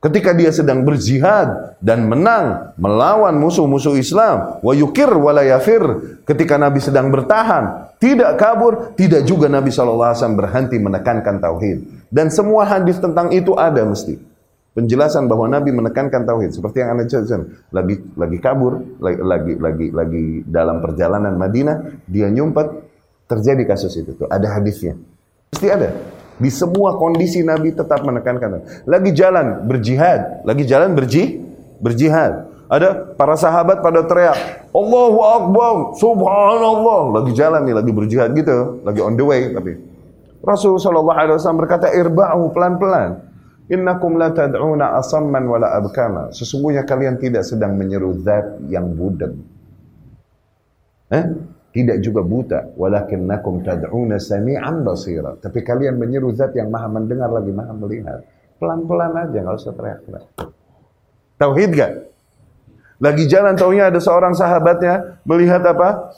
Ketika dia sedang berjihad dan menang melawan musuh-musuh Islam, wa yukir wala yafir. Ketika Nabi sedang bertahan, tidak kabur, tidak juga Nabi SAW berhenti menekankan tauhid. Dan semua hadis tentang itu ada mesti. penjelasan bahwa Nabi menekankan tauhid seperti yang Anda jelaskan lagi lagi kabur lagi lagi lagi dalam perjalanan Madinah dia nyumpet terjadi kasus itu tuh ada hadisnya pasti ada di semua kondisi Nabi tetap menekankan. Lagi jalan berjihad. Lagi jalan berji berjihad. Ada para sahabat pada teriak Allahu Akbar Subhanallah. Lagi jalan nih lagi berjihad gitu. Lagi on the way tapi. Rasulullah SAW berkata irba'u pelan-pelan. Innakum la tad'una asamman wala abkama. Sesungguhnya kalian tidak sedang menyeru zat yang budak. Eh? Tidak juga buta. Walakinnakum tad'una sami'an basira. Tapi kalian menyeru zat yang maha mendengar lagi maha melihat. Pelan-pelan aja, nggak usah teriak-teriak. Tauhid gak? Lagi jalan taunya ada seorang sahabatnya melihat apa?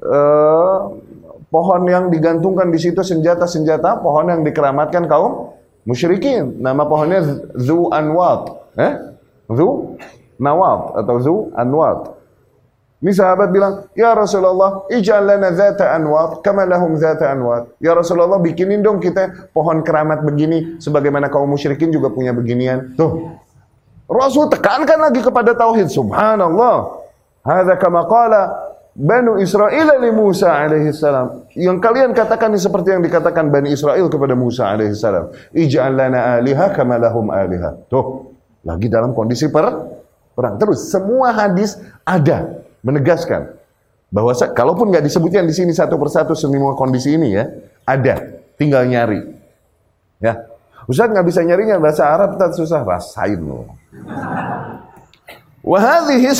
Uh, pohon yang digantungkan di situ senjata-senjata, pohon yang dikeramatkan kaum musyrikin. Nama pohonnya Zu Anwat. Eh? Zu Nawat atau Zu Anwat. Ini sahabat bilang, Ya Rasulullah, ij'al lana zata anwat, kama lahum zata anwat. Ya Rasulullah, bikinin dong kita pohon keramat begini, sebagaimana kaum musyrikin juga punya beginian. Tuh. Rasul tekankan lagi kepada tauhid. Subhanallah. Hadza kama qala Banu Israel li Musa alaihi salam. Yang kalian katakan seperti yang dikatakan Bani Israel kepada Musa alaihi salam. Ij'al lana aliha kama lahum aliha. Tuh, lagi dalam kondisi per perang. Terus semua hadis ada menegaskan bahwa kalaupun nggak disebutkan di sini satu persatu semua kondisi ini ya, ada. Tinggal nyari. Ya. Ustaz nggak bisa nyarinya bahasa Arab tak susah rasain loh. Wahadhihi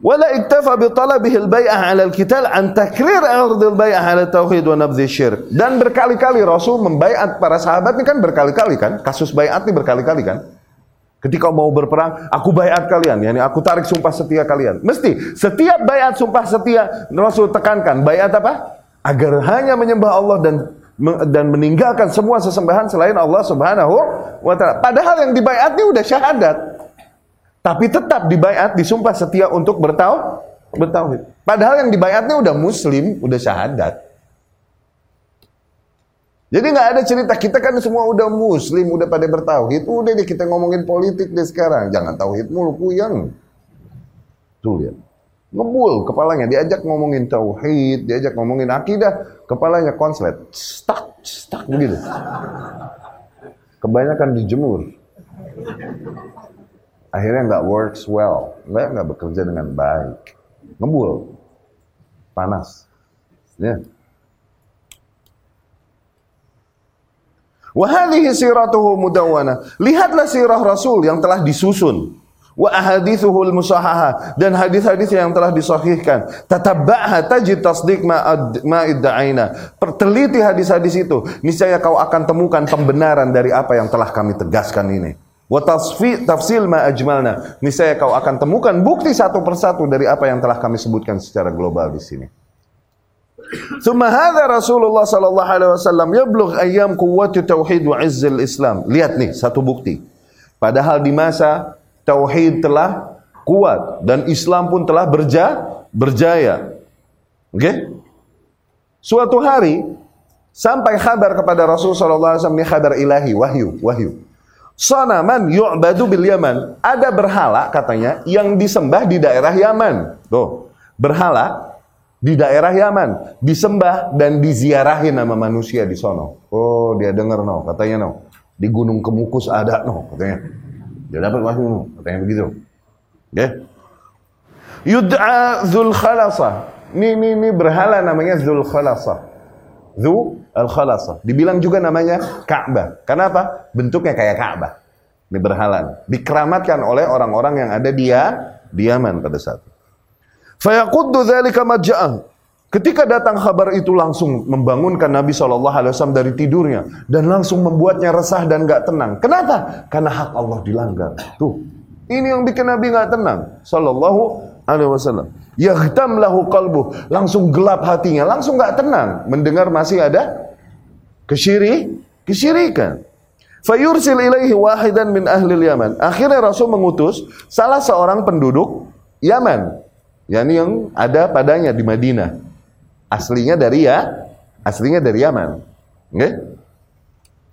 ولا اكتفى بطلبه البيعة على القتال عن تكرير عرض البيعة على التوحيد ونبذ الشرك dan berkali-kali Rasul membaiat para sahabat ini kan berkali-kali kan kasus baiat ini berkali-kali kan ketika mau berperang aku baiat kalian. Yani aku tarik sumpah setia kalian. Mesti setiap baiat sumpah setia Rasul tekankan baiat apa? Agar hanya menyembah Allah dan dan meninggalkan semua sesembahan selain Allah Subhanahu wa taala. Padahal yang dibaiat ini udah syahadat. Tapi tetap dibayat, disumpah setia untuk bertau, bertauhid. Padahal yang dibayatnya udah muslim, udah syahadat. Jadi nggak ada cerita kita kan semua udah muslim, udah pada bertauhid, udah deh kita ngomongin politik deh sekarang. Jangan tauhid mulu kuyang. Tuh lihat. Ngebul kepalanya, diajak ngomongin tauhid, diajak ngomongin akidah, kepalanya konslet. Stuck, stuck begitu. Kebanyakan dijemur akhirnya nggak works well, nggak nggak bekerja dengan baik, ngebul, panas, ya. Wahadihi siratuhu mudawwana. Lihatlah sirah Rasul yang telah disusun. Wa ahadithuhul musahaha dan hadis-hadis yang telah disahihkan. Tatabba'ha tajid tasdiq ma idda'aina. Perteliti hadis-hadis itu, niscaya kau akan temukan pembenaran dari apa yang telah kami tegaskan ini. Wa tafsil ma ajmalna. Niscaya kau akan temukan bukti satu persatu dari apa yang telah kami sebutkan secara global di sini. Thumma hadha Rasulullah sallallahu alaihi wasallam yablugh ayyam quwwati tauhid wa izzil Islam. Lihat nih satu bukti. Padahal di masa tauhid telah kuat dan Islam pun telah berja, berjaya. Oke? Okay? Suatu hari sampai kabar kepada Rasul sallallahu alaihi wasallam kabar ilahi, wahyu, wahyu. Sanaman yu'badu bil Yaman. Ada berhala katanya yang disembah di daerah Yaman. Tuh, berhala di daerah Yaman disembah dan diziarahi nama manusia di sono. Oh, dia dengar no, katanya no. Di Gunung Kemukus ada no, katanya. Dia dapat wahyu no, katanya begitu. Ya. Yeah. Yud'a Dzul Khalasa. Ini, ini, ini berhala namanya Dzul Khalasa. Zu al-Khalasa. Dibilang juga namanya Ka'bah. Kenapa? Bentuknya kayak Ka'bah. Ini berhala. Dikeramatkan oleh orang-orang yang ada di di Yaman pada saat itu. Fayaquddu dzalika majja'ah. Ketika datang kabar itu langsung membangunkan Nabi SAW dari tidurnya dan langsung membuatnya resah dan gak tenang. Kenapa? Karena hak Allah dilanggar. Tuh, ini yang bikin Nabi gak tenang. Sallallahu alaihi wasallam. Yaghtam lahu qalbu, langsung gelap hatinya, langsung nggak tenang mendengar masih ada kesyiri, kesyirikan. Fayursil ilaihi wahidan min ahli Yaman. Akhirnya Rasul mengutus salah seorang penduduk Yaman, yakni yang ada padanya di Madinah. Aslinya dari ya, aslinya dari Yaman. Okay?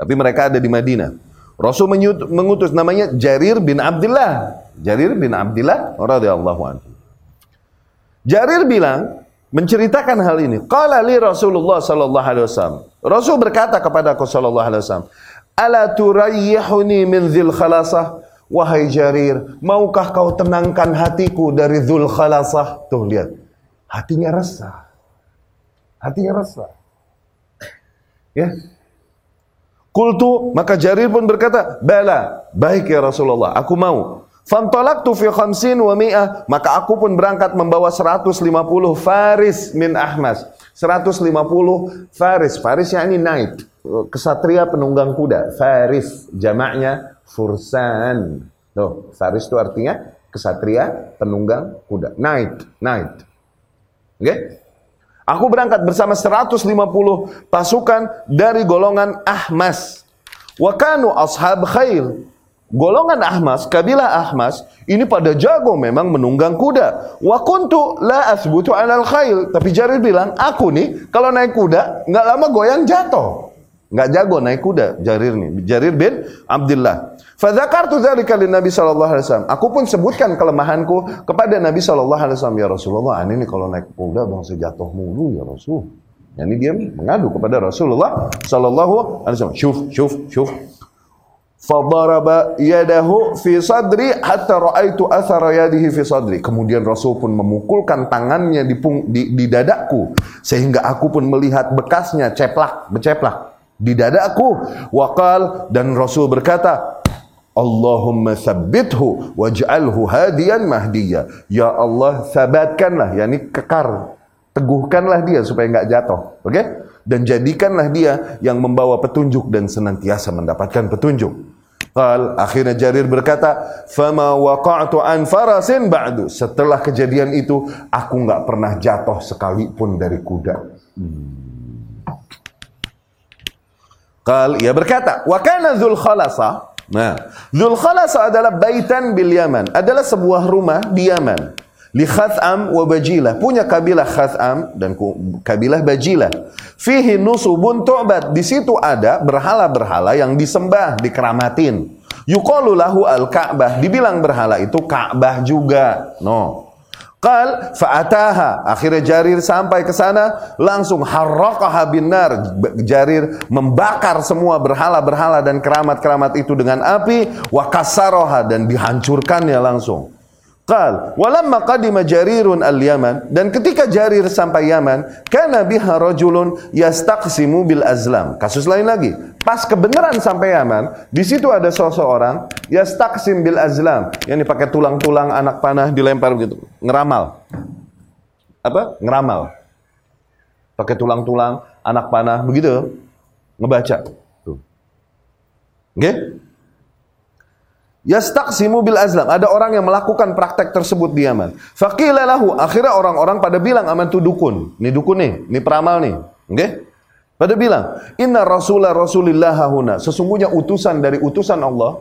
Tapi mereka ada di Madinah. Rasul mengutus namanya Jarir bin Abdullah. Jarir bin Abdullah radhiyallahu anhu. Jarir bilang menceritakan hal ini. Qala li Rasulullah sallallahu alaihi wasallam. Rasul berkata kepada aku sallallahu alaihi wasallam, "Ala turayyihuni min dzil khalasah?" Wahai Jarir, maukah kau tenangkan hatiku dari dzul khalasah? Tuh lihat. Hatinya resah. Hatinya resah. Ya, Kultu maka Jarir pun berkata, "Bala, baik ya Rasulullah, aku mau." Fantalaqtu fi khamsin wa mi'ah, maka aku pun berangkat membawa 150 faris min Ahmas. 150 faris. Faris ini knight, kesatria penunggang kuda. Faris jamaknya fursan. Tuh, faris itu artinya kesatria penunggang kuda. Knight, knight. Oke? Okay? Aku berangkat bersama 150 pasukan dari golongan Ahmas. Wakanu ashab khair. Golongan Ahmas, kabilah Ahmas, ini pada jago memang menunggang kuda. Wa kuntu la asbutu alal khail. Tapi Jarir bilang, aku nih kalau naik kuda, nggak lama goyang jatuh. Nggak jago naik kuda, Jarir nih. Jarir bin Abdullah. Fadzakartu dzalika lin Nabi wasallam. Aku pun sebutkan kelemahanku kepada Nabi wasallam, ya Rasulullah, ini nih kalau naik kuda bangsa jatuh mulu ya Rasul. Ya, ini dia mengadu kepada Rasulullah sallallahu alaihi wasallam. Syuf, syuf, syuf. Fadaraba yadahu fi sadri hatta ra'aitu athara yadihi fi sadri. Kemudian Rasul pun memukulkan tangannya di, di, di dadaku sehingga aku pun melihat bekasnya ceplak, beceplak di dadaku. Waqal dan Rasul berkata, Allahumma thabbithu waj'alhu hadiyan mahdiya. Ya Allah, sabatkanlah, yakni kekar. Teguhkanlah dia supaya enggak jatuh. Oke? Okay? Dan jadikanlah dia yang membawa petunjuk dan senantiasa mendapatkan petunjuk. Qal, akhirnya Jarir berkata, "Fama waqa'tu an farasin ba'du." Setelah kejadian itu, aku enggak pernah jatuh sekalipun dari kuda. Hmm. Qal, ia berkata, "Wa kana Dzul Khalasa" Nah, Zulkhalasa adalah baitan bil Yaman, adalah sebuah rumah di Yaman. Li Khatham wa Bajilah, punya kabilah Khatham dan kabilah Bajilah. Fihi nusubun tu'bad, di situ ada berhala-berhala yang disembah, dikeramatin. Yuqalu lahu al-Ka'bah, dibilang berhala itu Ka'bah juga. No. Qal fa'ataha. Akhirnya Jarir sampai ke sana, langsung harraqaha binar. Jarir membakar semua berhala-berhala dan keramat-keramat itu dengan api, wa kasaroha dan dihancurkannya langsung. Qal, walamma qadima Jarirun al-Yaman dan ketika Jarir sampai Yaman, kana biha rajulun yastaqsimu bil azlam. Kasus lain lagi. Pas kebenaran sampai Yaman, di situ ada seseorang yastaqsim bil azlam, yang dipakai tulang-tulang anak panah dilempar begitu, ngeramal. Apa? Ngeramal. Pakai tulang-tulang anak panah begitu, ngebaca. Oke? Okay? Yastaqsimu bil azlam. Ada orang yang melakukan praktek tersebut di Yaman. Faqila lahu. Akhirnya orang-orang pada bilang aman tu dukun. Ini dukun nih, ini peramal nih. Oke? Okay? Pada bilang, "Inna Rasulullah Rasulillah huna." Sesungguhnya utusan dari utusan Allah,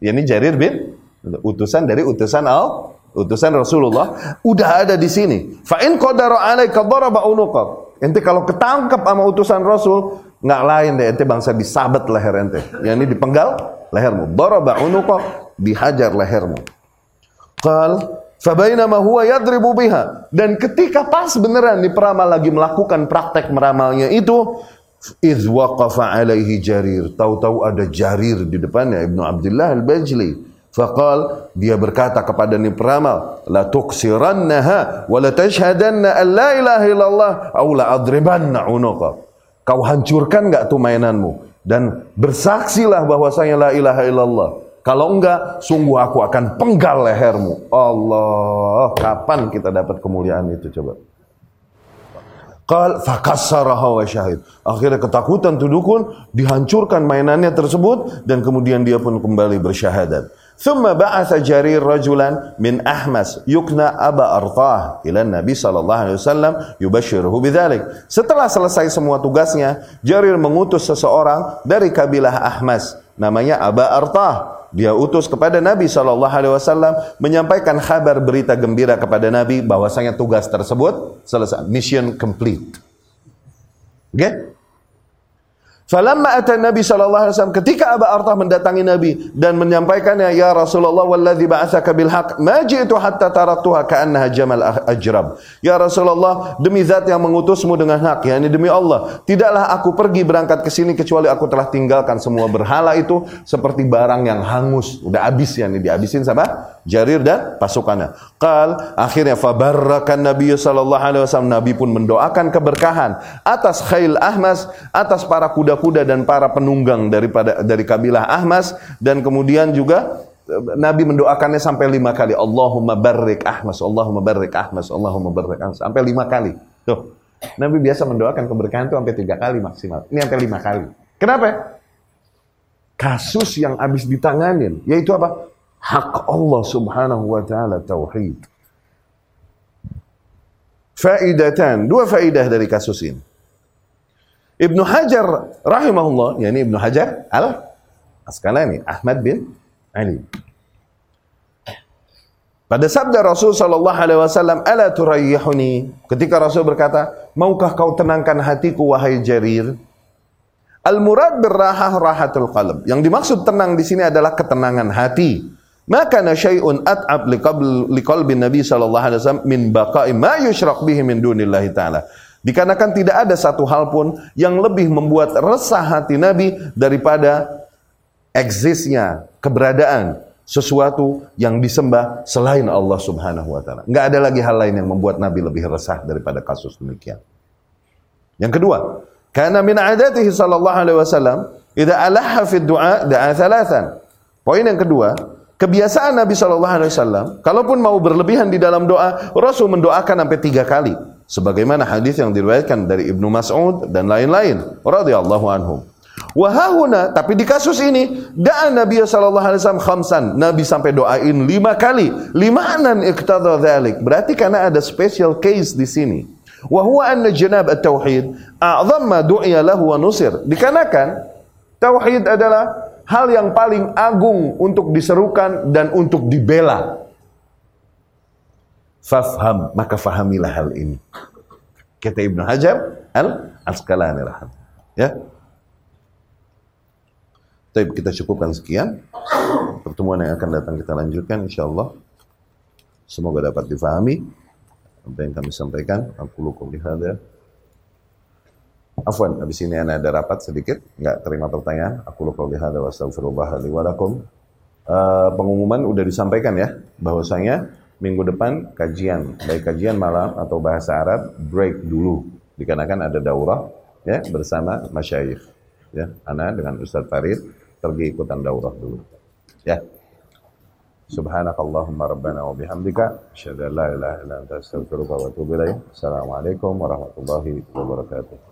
yakni Jarir bin utusan dari utusan Allah, utusan Rasulullah udah ada di sini. Fa in qadara alaika daraba unuqak. Ente kalau ketangkep sama utusan Rasul, nggak lain deh ente bangsa disabet leher ente. Yang ini dipenggal lehermu. Daraba unuqa, dihajar lehermu. Qal Fabainama huwa yadribu biha. Dan ketika pas beneran di peramal lagi melakukan praktek meramalnya itu, iz waqafa alaihi jarir. Tahu-tahu ada jarir di depannya Ibnu Abdullah al-Bajli. Faqal dia berkata kepada ni peramal, la tuksirannaha wa la tashhadanna an la ilaha illallah aw la adribanna unuqa. Kau hancurkan enggak tuh mainanmu? dan bersaksilah bahwasanya la ilaha illallah. Kalau enggak, sungguh aku akan penggal lehermu. Allah, kapan kita dapat kemuliaan itu coba? Qal fakassaraha wa syahid. Akhirnya ketakutan tuh dukun dihancurkan mainannya tersebut dan kemudian dia pun kembali bersyahadat. Thumma ba'atha Jarir rajulan min Ahmas yukna Aba Artah ila Nabi sallallahu alaihi wasallam yubashshiruhu bidzalik. Setelah selesai semua tugasnya, Jarir mengutus seseorang dari kabilah Ahmas namanya Aba Artah. Dia utus kepada Nabi sallallahu alaihi wasallam menyampaikan kabar berita gembira kepada Nabi bahwasanya tugas tersebut selesai, mission complete. Oke? Okay? Falamma ata Nabi sallallahu alaihi wasallam ketika Abu Artah mendatangi Nabi dan menyampaikannya ya Rasulullah walladzi ba'atsaka bil haqq ma ji'tu hatta taraktuha ka'annaha jamal ajrab. Ya Rasulullah demi zat yang mengutusmu dengan hak yakni demi Allah tidaklah aku pergi berangkat ke sini kecuali aku telah tinggalkan semua berhala itu seperti barang yang hangus udah habis ya nih dihabisin sama Jarir dan pasukannya. Qal akhirnya fabarrakan Nabi sallallahu alaihi wasallam Nabi pun mendoakan keberkahan atas khail ahmas atas para kuda kuda dan para penunggang daripada dari kabilah Ahmas. Dan kemudian juga eh, Nabi mendoakannya sampai lima kali. Allahumma barik Ahmas Allahumma barik Ahmas Allahumma barik Ahmas. Sampai lima kali. Tuh Nabi biasa mendoakan keberkahan itu sampai tiga kali maksimal. Ini sampai lima kali. Kenapa? Kasus yang habis ditanganin yaitu apa? Hak Allah subhanahu wa ta'ala tauhid. Faidatan dua faidah dari kasus ini Ibnu Hajar rahimahullah, yakni Ibnu Hajar al Asqalani, Ahmad bin Ali. Pada sabda Rasul sallallahu alaihi wasallam, "Ala turayyihuni?" Ketika Rasul berkata, "Maukah kau tenangkan hatiku wahai Jarir?" Al-murad birrahah rahatul qalb. Yang dimaksud tenang di sini adalah ketenangan hati. Maka syai'un at'ab liqalbi Nabi sallallahu alaihi wasallam min baqa'i ma yushraq bihi min dunillahi ta'ala. Dikarenakan tidak ada satu hal pun yang lebih membuat resah hati Nabi daripada eksisnya keberadaan sesuatu yang disembah selain Allah Subhanahu wa taala. Enggak ada lagi hal lain yang membuat Nabi lebih resah daripada kasus demikian. Yang kedua, karena min adatihi sallallahu alaihi wasallam idza alaha fi du'a da'a thalathan. Poin yang kedua, kebiasaan Nabi sallallahu alaihi wasallam kalaupun mau berlebihan di dalam doa, Rasul mendoakan sampai tiga kali sebagaimana hadis yang diriwayatkan dari Ibnu Mas'ud dan lain-lain radhiyallahu anhum. Wahahuna, tapi di kasus ini da'a Nabi sallallahu alaihi wasallam khamsan. Nabi sampai doain lima kali. Limanan iqtadha dzalik. Berarti karena ada special case di sini. Wa huwa anna janab at-tauhid a'zam ma du'iya lahu wa nusir. Dikarenakan tauhid adalah hal yang paling agung untuk diserukan dan untuk dibela. Fafham, maka fahamilah hal ini. Kata Ibnu Hajar al-Asqalani rahmat. Ya. Tapi kita cukupkan sekian. Pertemuan yang akan datang kita lanjutkan insyaallah. Semoga dapat difahami apa yang kami sampaikan. Aku lukum lihada. Afwan, habis ini ada rapat sedikit, nggak terima pertanyaan. Aku lukum lihada wa astaghfirullah li wa lakum. Uh, pengumuman udah disampaikan ya, bahwasanya minggu depan kajian, baik kajian malam atau bahasa Arab break dulu dikarenakan ada daurah ya bersama masyayikh ya ana dengan Ustaz Farid pergi ikutan daurah dulu ya Subhanakallahumma rabbana wa bihamdika asyhadu an la ilaha illa anta astaghfiruka wa atubu ilaik. Assalamualaikum warahmatullahi wabarakatuh.